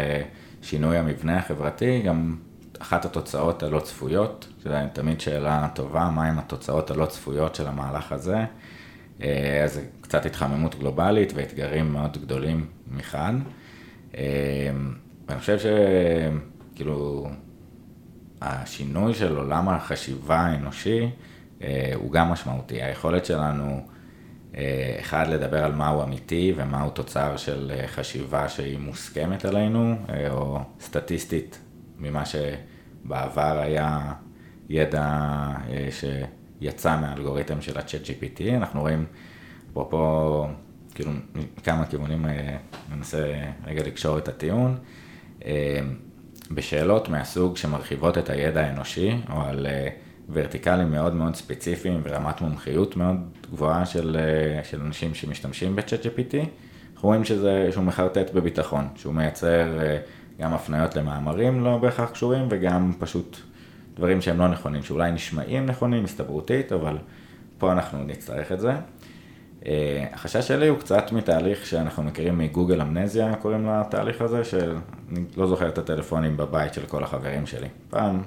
שינוי המבנה החברתי, גם אחת התוצאות הלא צפויות, שזו תמיד שאלה טובה, מהם התוצאות הלא צפויות של המהלך הזה. אה, אז קצת התחממות גלובלית ואתגרים מאוד גדולים מחד. אה, ואני חושב שכאילו השינוי של עולם החשיבה האנושי אה, הוא גם משמעותי. היכולת שלנו אחד, לדבר על מהו אמיתי ומהו תוצר של אה, חשיבה שהיא מוסכמת עלינו, אה, או סטטיסטית ממה שבעבר היה ידע שיצא מהאלגוריתם של ה-chat GPT. אנחנו רואים, אפרופו, כאילו, מכמה כיוונים, ננסה רגע לקשור את הטיעון. בשאלות מהסוג שמרחיבות את הידע האנושי, או על ורטיקלים מאוד מאוד ספציפיים ורמת מומחיות מאוד גבוהה של, אה, של אנשים שמשתמשים ב-chat GPT, אנחנו רואים שזה, שהוא מחרטט בביטחון, שהוא מייצר אה, גם הפניות למאמרים לא בהכרח קשורים וגם פשוט דברים שהם לא נכונים, שאולי נשמעים נכונים הסתברותית, אבל פה אנחנו נצטרך את זה. אה, החשש שלי הוא קצת מתהליך שאנחנו מכירים מגוגל אמנזיה, קוראים לתהליך הזה, שאני לא זוכר את הטלפונים בבית של כל החברים שלי. פעם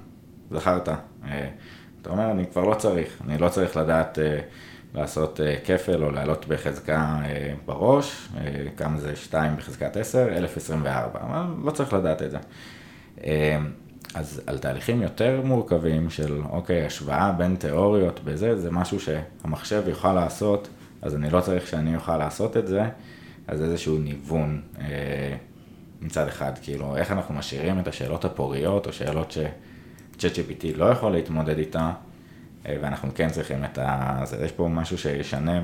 זכרת, אתה אומר, אני כבר לא צריך, אני לא צריך לדעת אה, לעשות אה, כפל או לעלות בחזקה אה, בראש, אה, כמה זה 2 בחזקת 10, 1024, אבל לא צריך לדעת את זה. אה, אז על תהליכים יותר מורכבים של, אוקיי, השוואה בין תיאוריות בזה, זה משהו שהמחשב יוכל לעשות, אז אני לא צריך שאני אוכל לעשות את זה, אז איזשהו ניוון אה, מצד אחד, כאילו, איך אנחנו משאירים את השאלות הפוריות, או שאלות ש... ChatGPT לא יכול להתמודד איתה, אה, ואנחנו כן צריכים את ה... יש פה משהו שישנה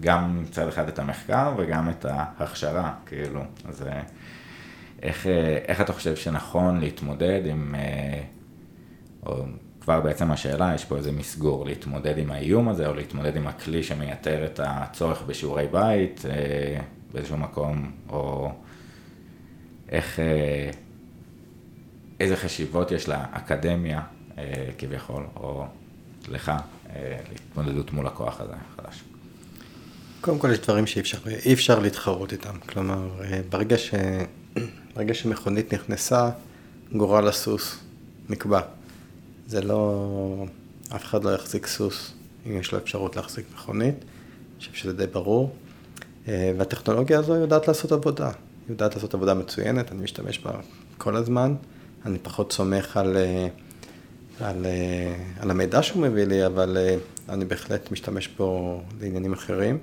גם מצד אחד את המחקר וגם את ההכשרה, כאילו. אז אה, איך, אה, איך אתה חושב שנכון להתמודד עם, או כבר בעצם השאלה, יש פה איזה מסגור, להתמודד עם האיום הזה, או להתמודד עם הכלי שמייתר את הצורך בשיעורי בית באיזשהו מקום, או איך... איזה חשיבות יש לאקדמיה אה, כביכול, או לך, אה, להתמודדות מול הכוח הזה החדש? קודם כל יש דברים שאי אפשר, אפשר להתחרות איתם. כלומר, אה, ברגע, ש, ברגע שמכונית נכנסה, גורל הסוס נקבע. זה לא, אף אחד לא יחזיק סוס אם יש לו אפשרות להחזיק מכונית. אני חושב שזה די ברור. והטכנולוגיה הזו יודעת לעשות עבודה. יודעת לעשות עבודה מצוינת, אני משתמש בה כל הזמן. אני פחות סומך על, אה, על, אה, על המידע שהוא מביא לי, אבל אה, אני בהחלט משתמש בו לעניינים אחרים.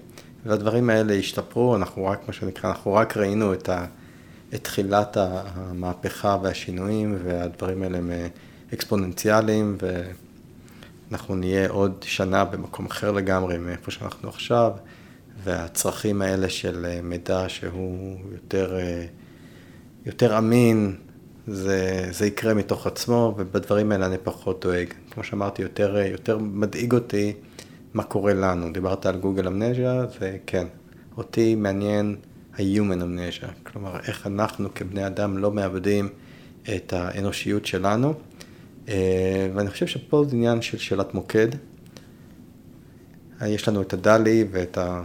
והדברים האלה השתפרו, אנחנו רק, מה שנקרא, אנחנו רק ראינו את, ה, את תחילת המהפכה והשינויים, והדברים האלה הם אקספוננציאליים, ואנחנו נהיה עוד שנה במקום אחר לגמרי מאיפה שאנחנו עכשיו, והצרכים האלה של מידע שהוא יותר, יותר אמין, זה, זה יקרה מתוך עצמו, ובדברים האלה אני פחות דואג. כמו שאמרתי, יותר, יותר מדאיג אותי מה קורה לנו. דיברת על גוגל אמנזיה, וכן, אותי מעניין ה-human אמנזיה. כלומר, איך אנחנו כבני אדם לא מאבדים את האנושיות שלנו. אה, ואני חושב שפה זה עניין של שאלת מוקד. יש לנו את ה DALL-E ואת ה...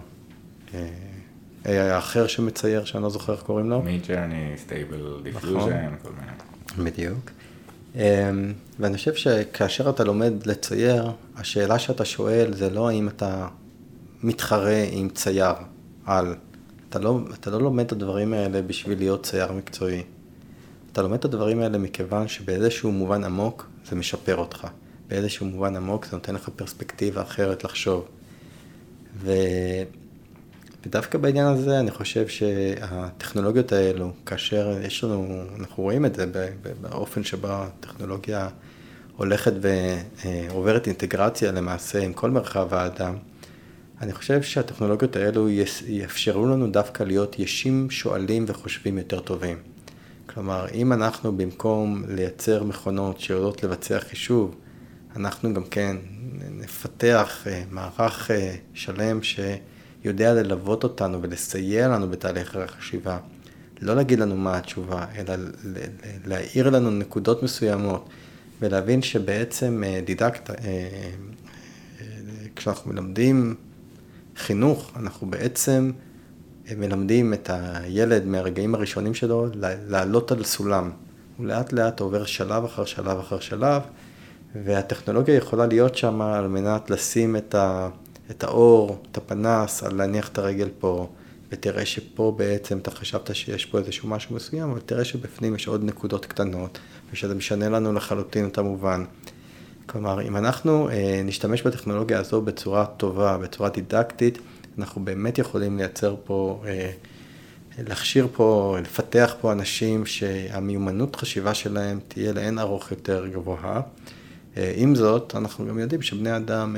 האחר שמצייר, שאני לא זוכר איך קוראים לו. Midjourney, Stable Diffusion, כל מיני. בדיוק. אמ, ואני חושב שכאשר אתה לומד לצייר, השאלה שאתה שואל זה לא האם אתה מתחרה עם צייר על. אתה לא, אתה לא לומד את הדברים האלה בשביל להיות צייר מקצועי. אתה לומד את הדברים האלה מכיוון שבאיזשהו מובן עמוק זה משפר אותך. באיזשהו מובן עמוק זה נותן לך פרספקטיבה אחרת לחשוב. ו... ודווקא בעניין הזה אני חושב שהטכנולוגיות האלו, כאשר יש לנו, אנחנו רואים את זה באופן שבה הטכנולוגיה הולכת ועוברת אינטגרציה למעשה עם כל מרחב האדם, אני חושב שהטכנולוגיות האלו יאפשרו לנו דווקא להיות ישים, שואלים וחושבים יותר טובים. כלומר, אם אנחנו במקום לייצר מכונות שיודעות לבצע חישוב, אנחנו גם כן נפתח אה, מערך אה, שלם ש... יודע ללוות אותנו ולסייע לנו בתהליך החשיבה. לא להגיד לנו מה התשובה, אלא להאיר לנו נקודות מסוימות, ולהבין שבעצם אה, דידקט, אה, אה, כשאנחנו מלמדים חינוך, אנחנו בעצם מלמדים את הילד מהרגעים הראשונים שלו לעלות על סולם. הוא לאט לאט עובר שלב אחר שלב אחר שלב, והטכנולוגיה יכולה להיות שם על מנת לשים את ה... את האור, את הפנס, על להניח את הרגל פה, ותראה שפה בעצם אתה חשבת שיש פה איזשהו משהו מסוים, אבל תראה שבפנים יש עוד נקודות קטנות, ושזה משנה לנו לחלוטין את המובן. כלומר, אם אנחנו אה, נשתמש בטכנולוגיה הזו בצורה טובה, בצורה דידקטית, אנחנו באמת יכולים לייצר פה, אה, להכשיר פה, לפתח פה אנשים שהמיומנות חשיבה שלהם תהיה לאין ארוך יותר גבוהה. אה, עם זאת, אנחנו גם יודעים שבני אדם,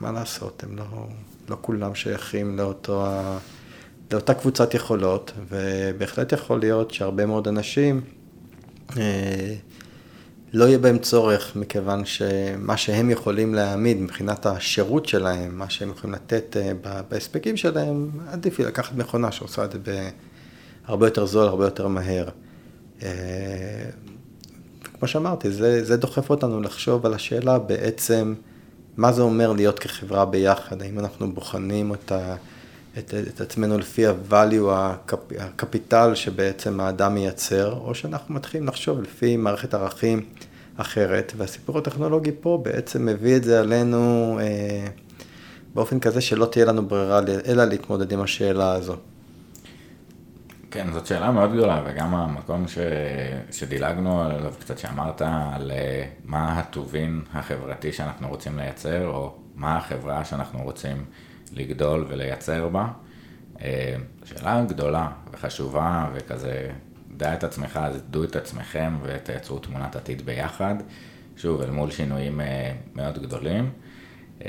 מה לעשות, הם לא, לא כולם שייכים לאותו, לאותה קבוצת יכולות, ובהחלט יכול להיות שהרבה מאוד אנשים, לא יהיה בהם צורך, מכיוון שמה שהם יכולים להעמיד מבחינת השירות שלהם, מה שהם יכולים לתת אה, בהספקים שלהם, עדיף לי לקחת מכונה שעושה את זה בהרבה יותר זול, הרבה יותר מהר. אה, כמו שאמרתי, זה, זה דוחף אותנו לחשוב על השאלה בעצם, מה זה אומר להיות כחברה ביחד, האם אנחנו בוחנים אותה, את, את עצמנו לפי ה-value, הקפ, הקפיטל שבעצם האדם מייצר, או שאנחנו מתחילים לחשוב לפי מערכת ערכים אחרת, והסיפור הטכנולוגי פה בעצם מביא את זה עלינו אה, באופן כזה שלא תהיה לנו ברירה אלא להתמודד עם השאלה הזו. כן, זאת שאלה מאוד גדולה, וגם המקום ש... שדילגנו עליו קצת, שאמרת על אה, מה הטובין החברתי שאנחנו רוצים לייצר, או מה החברה שאנחנו רוצים לגדול ולייצר בה. אה, שאלה גדולה וחשובה וכזה דע את עצמך, אז דעו את עצמכם ותייצרו תמונת עתיד ביחד, שוב, אל מול שינויים אה, מאוד גדולים. אני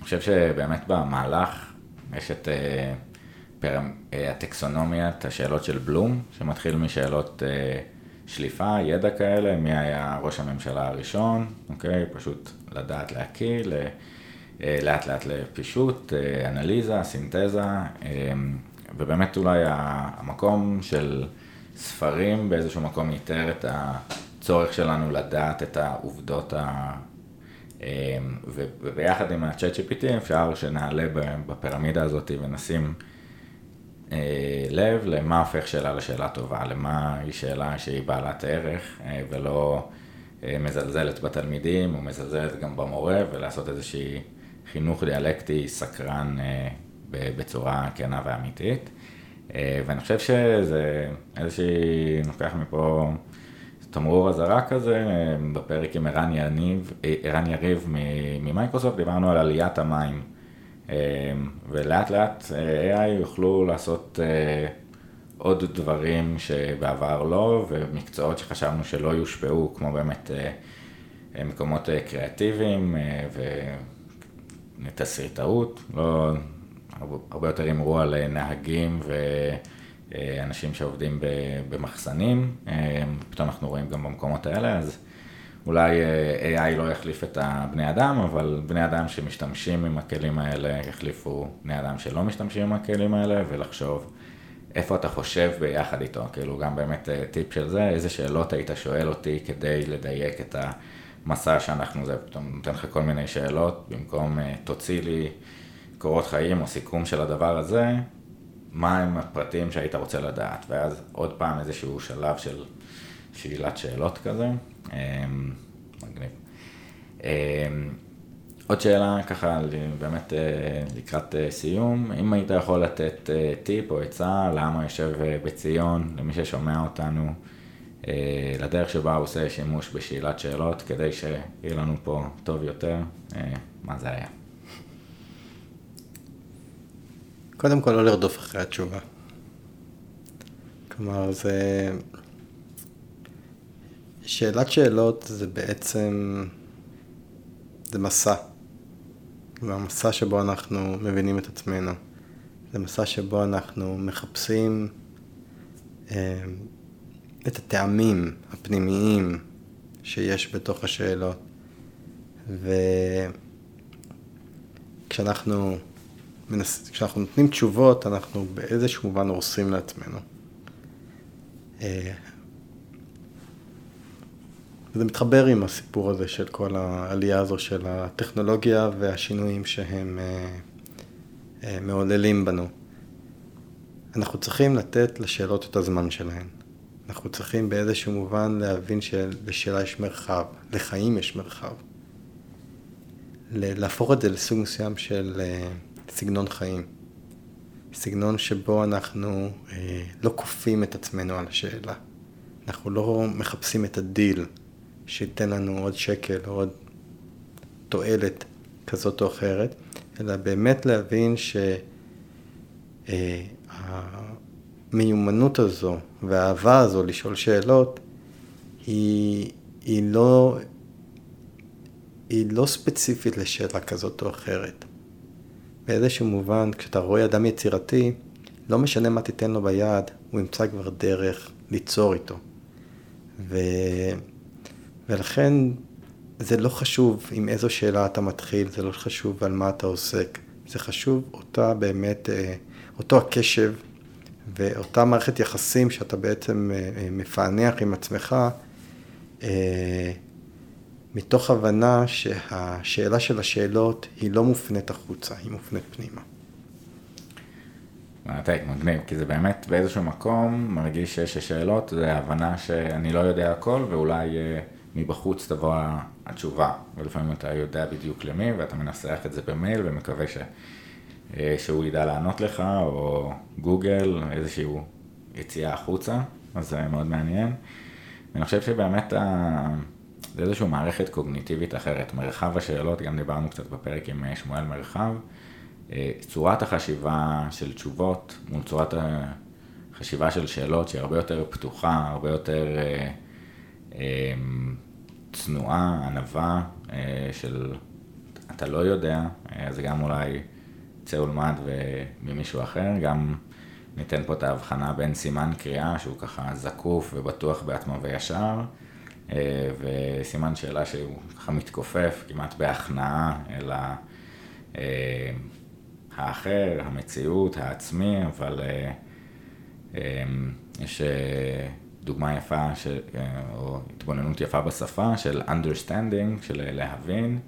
חושב שבאמת במהלך יש את הטקסונומיית השאלות של בלום, שמתחיל משאלות שליפה, ידע כאלה, מי היה ראש הממשלה הראשון, אוקיי? פשוט לדעת להקיא, אה, לאט לאט לפישוט, אה, אנליזה, סינתזה, אה, ובאמת אולי המקום של ספרים באיזשהו מקום ייתר את הצורך שלנו לדעת את העובדות ה... וביחד עם ה-chat GPT אפשר שנעלה בפירמידה הזאת ונשים לב למה הופך שאלה לשאלה טובה, למה היא שאלה שהיא בעלת ערך ולא מזלזלת בתלמידים או מזלזלת גם במורה ולעשות איזושהי חינוך דיאלקטי סקרן אה, בצורה כנה ואמיתית. אה, ואני חושב שזה איזושהי, נוקח מפה תמרור אזהרה כזה, אה, בפרק עם ערן יריב ממייקרוסופט, דיברנו על עליית המים. ולאט לאט AI יוכלו לעשות עוד דברים שבעבר לא, ומקצועות שחשבנו שלא יושפעו, כמו באמת מקומות קריאטיביים תסריטאות, לא, הרבה יותר הימרו על אה, נהגים ואנשים שעובדים במחסנים, אה, פתאום אנחנו רואים גם במקומות האלה, אז אולי אה, AI לא יחליף את הבני אדם, אבל בני אדם שמשתמשים עם הכלים האלה יחליפו בני אדם שלא משתמשים עם הכלים האלה, ולחשוב איפה אתה חושב ביחד איתו, כאילו גם באמת טיפ של זה, איזה שאלות היית שואל אותי כדי לדייק את ה... מסע שאנחנו, זה פתאום נותן לך כל מיני שאלות, במקום אה, תוציא לי קורות חיים או סיכום של הדבר הזה, מה הם הפרטים שהיית רוצה לדעת, ואז עוד פעם איזשהו שלב של שאלת שאלות כזה, מגניב. אמ, עוד שאלה ככה, באמת אה, לקראת אה, סיום, אם היית יכול לתת טיפ או עצה לעם היושב בציון, למי ששומע אותנו, אה, לדרך שבה הוא עושה שימוש בשאלת שאלות, כדי שיהיה לנו פה טוב יותר, אה, מה זה היה. קודם כל לא לרדוף אחרי התשובה. כלומר, זה... שאלת שאלות זה בעצם... זה מסע. זה המסע שבו אנחנו מבינים את עצמנו. זה מסע שבו אנחנו מחפשים אה, את הטעמים הפנימיים שיש בתוך השאלות. וכשאנחנו מנס... כשאנחנו נותנים תשובות, אנחנו באיזשהו מובן הורסים לעצמנו. אה, וזה מתחבר עם הסיפור הזה של כל העלייה הזו של הטכנולוגיה והשינויים שהם אה, אה, מעוללים בנו. אנחנו צריכים לתת לשאלות את הזמן שלהן. אנחנו צריכים באיזשהו מובן להבין שלשאלה יש מרחב, לחיים יש מרחב. להפוך את זה לסוג מסוים של אה, סגנון חיים. סגנון שבו אנחנו לא כופים את עצמנו על השאלה. אנחנו לא מחפשים את הדיל שייתן לנו עוד שקל או עוד תועלת כזאת או אחרת, אלא באמת להבין שהמיומנות הזו והאהבה הזו לשאול שאלות היא, היא, לא, היא לא ספציפית לשאלה כזאת או אחרת. באיזשהו מובן, כשאתה רואה אדם יצירתי, לא משנה מה תיתן לו ביד, הוא ימצא כבר דרך ליצור איתו. ו... ולכן זה לא חשוב עם איזו שאלה אתה מתחיל, זה לא חשוב על מה אתה עוסק. זה חשוב אותה באמת, אה, אותו הקשב ואותה מערכת יחסים שאתה בעצם אה, אה, מפענח עם עצמך, מתוך הבנה שהשאלה של השאלות היא לא מופנית החוצה, היא מופנית פנימה. מרתק, מגניב, כי זה באמת באיזשהו מקום מרגיש שיש שאלות, זה הבנה שאני לא יודע הכל ואולי מבחוץ תבוא התשובה, ולפעמים אתה יודע בדיוק למי ואתה מנסח את זה במייל ומקווה ש... אה, שהוא ידע לענות לך, או גוגל, איזושהי יציאה החוצה, אז זה מאוד מעניין. ואני חושב שבאמת ה... זה איזושהי מערכת קוגניטיבית אחרת. מרחב השאלות, גם דיברנו קצת בפרק עם אה, שמואל מרחב, אה, צורת החשיבה של תשובות מול צורת החשיבה של שאלות שהיא הרבה יותר פתוחה, הרבה יותר צנועה, ענווה, של אתה לא יודע, זה גם אולי צא ולמד ממישהו אחר, גם ניתן פה את ההבחנה בין סימן קריאה, שהוא ככה זקוף ובטוח בעצמו וישר, אה, וסימן שאלה שהוא ככה מתכופף כמעט בהכנעה אל אה, האחר, המציאות, העצמי, אבל אה, יש דוגמה יפה, ש... או התבוננות יפה בשפה של understanding, של להבין,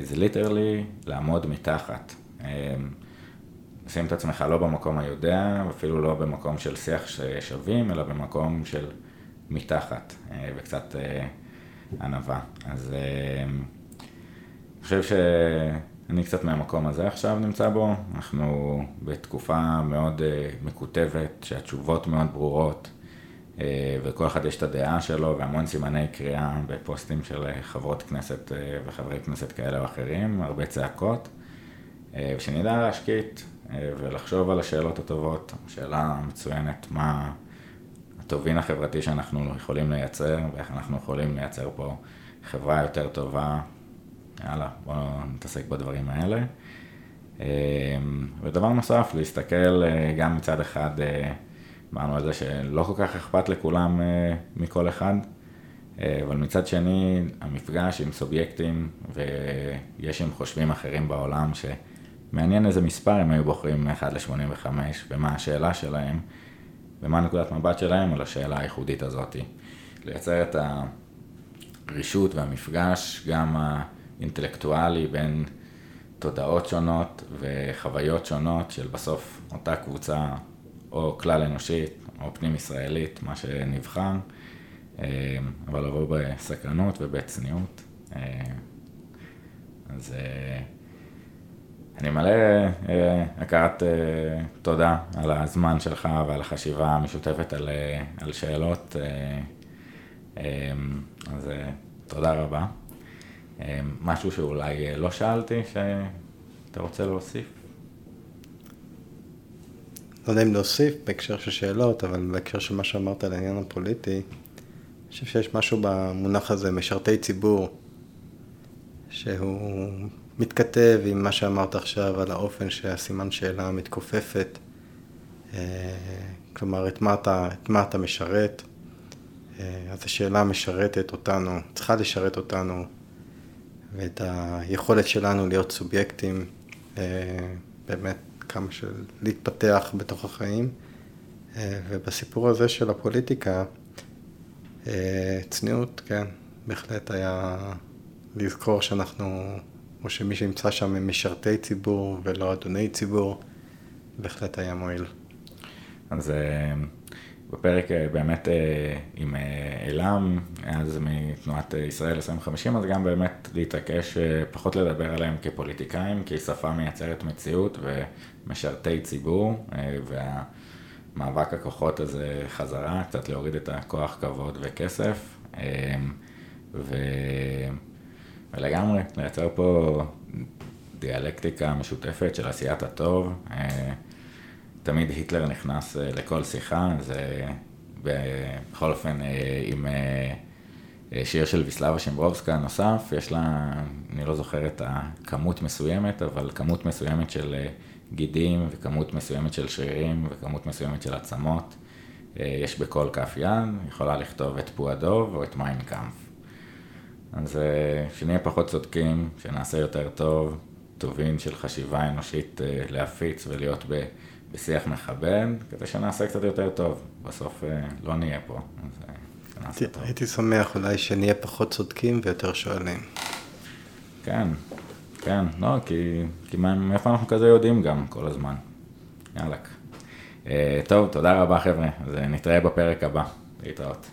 זה ליטרלי לעמוד מתחת. לשים אמ, את עצמך לא במקום היודע, אפילו לא במקום של שיח שווים, אלא במקום של מתחת, אה, וקצת אה, ענווה. אז אה, אני חושב שאני קצת מהמקום הזה עכשיו נמצא בו, אנחנו בתקופה מאוד מקוטבת, שהתשובות מאוד ברורות. וכל אחד יש את הדעה שלו והמון סימני קריאה בפוסטים של חברות כנסת וחברי כנסת כאלה או אחרים, הרבה צעקות. אה, ושנדע להשקיט אה, ולחשוב על השאלות הטובות, שאלה מצוינת, מה הטובין החברתי שאנחנו יכולים לייצר ואיך אנחנו יכולים לייצר פה חברה יותר טובה. יאללה, בואו נתעסק בדברים האלה. אה, ודבר נוסף, להסתכל גם מצד אחד, אמרנו על זה שלא כל כך אכפת לכולם מכל אחד, אבל מצד שני, המפגש עם סובייקטים ויש עם חושבים אחרים בעולם ש... מעניין איזה מספר הם היו בוחרים מ-1 ל-85, ומה השאלה שלהם, ומה נקודת מבט שלהם על השאלה הייחודית הזאת. לייצר את הרישות והמפגש, גם האינטלקטואלי בין תודעות שונות וחוויות שונות של בסוף אותה קבוצה או כלל אנושית או פנים ישראלית, מה שנבחר, אה, אבל לבוא בסקרנות ובצניעות. אה, אז אה, אני מלא אה, הכרת אה, תודה על הזמן שלך ועל החשיבה המשותפת על, על שאלות, אה, אז תודה רבה. משהו שאולי לא שאלתי, שאתה רוצה להוסיף? לא יודע אם להוסיף בהקשר של שאלות, אבל בהקשר של מה שאמרת על העניין הפוליטי, אני חושב שיש משהו במונח הזה, משרתי ציבור, שהוא מתכתב עם מה שאמרת עכשיו על האופן שהסימן שאלה מתכופפת. אה, כלומר, את מה אתה, את מה אתה משרת. אה, אז השאלה משרתת אותנו, צריכה לשרת אותנו, ואת היכולת שלנו להיות סובייקטים, אה, באמת כמה של להתפתח בתוך החיים. ובסיפור הזה של הפוליטיקה, צניעות, כן, בהחלט היה לזכור שאנחנו או שמי שנמצא שם הם משרתי ציבור ולא אדוני ציבור, בהחלט היה מועיל. אז אה, בפרק אה, באמת אה, עם אילם, אז מתנועת ישראל 2050, אז גם באמת להתעקש פחות לדבר עליהם כפוליטיקאים, כי שפה מייצרת מציאות ומשרתי ציבור, והמאבק הכוחות הזה חזרה, קצת להוריד את הכוח, כבוד וכסף. ו... ולגמרי, לייצר פה דיאלקטיקה משותפת של עשיית הטוב. אה, תמיד היטלר נכנס אה, לכל שיחה, זה בכל אופן עם שיר של ויסלבה שימבורסקה נוסף, יש לה, אני לא זוכר את הכמות מסוימת, אבל כמות מסוימת של גידים וכמות מסוימת של שרירים וכמות מסוימת של עצמות. יש בכל כף יד, יכולה לכתוב את פו הדוב או את מיין קאמפף. אז אה, שנהיה פחות צודקים, שנעשה יותר טוב, טובין של חשיבה אנושית אה, להפיץ ולהיות בשיח מכבד, כדי שנעשה קצת יותר טוב. בסוף אה, לא נהיה פה, אז נעשה טוב. הייתי שמח אולי שנהיה פחות צודקים ויותר שואלים. כן, כן, לא, כי, כי מאיפה אנחנו כזה יודעים גם כל הזמן. יאללה. טוב, תודה רבה חבר'ה, אז נתראה בפרק הבא. להתראות.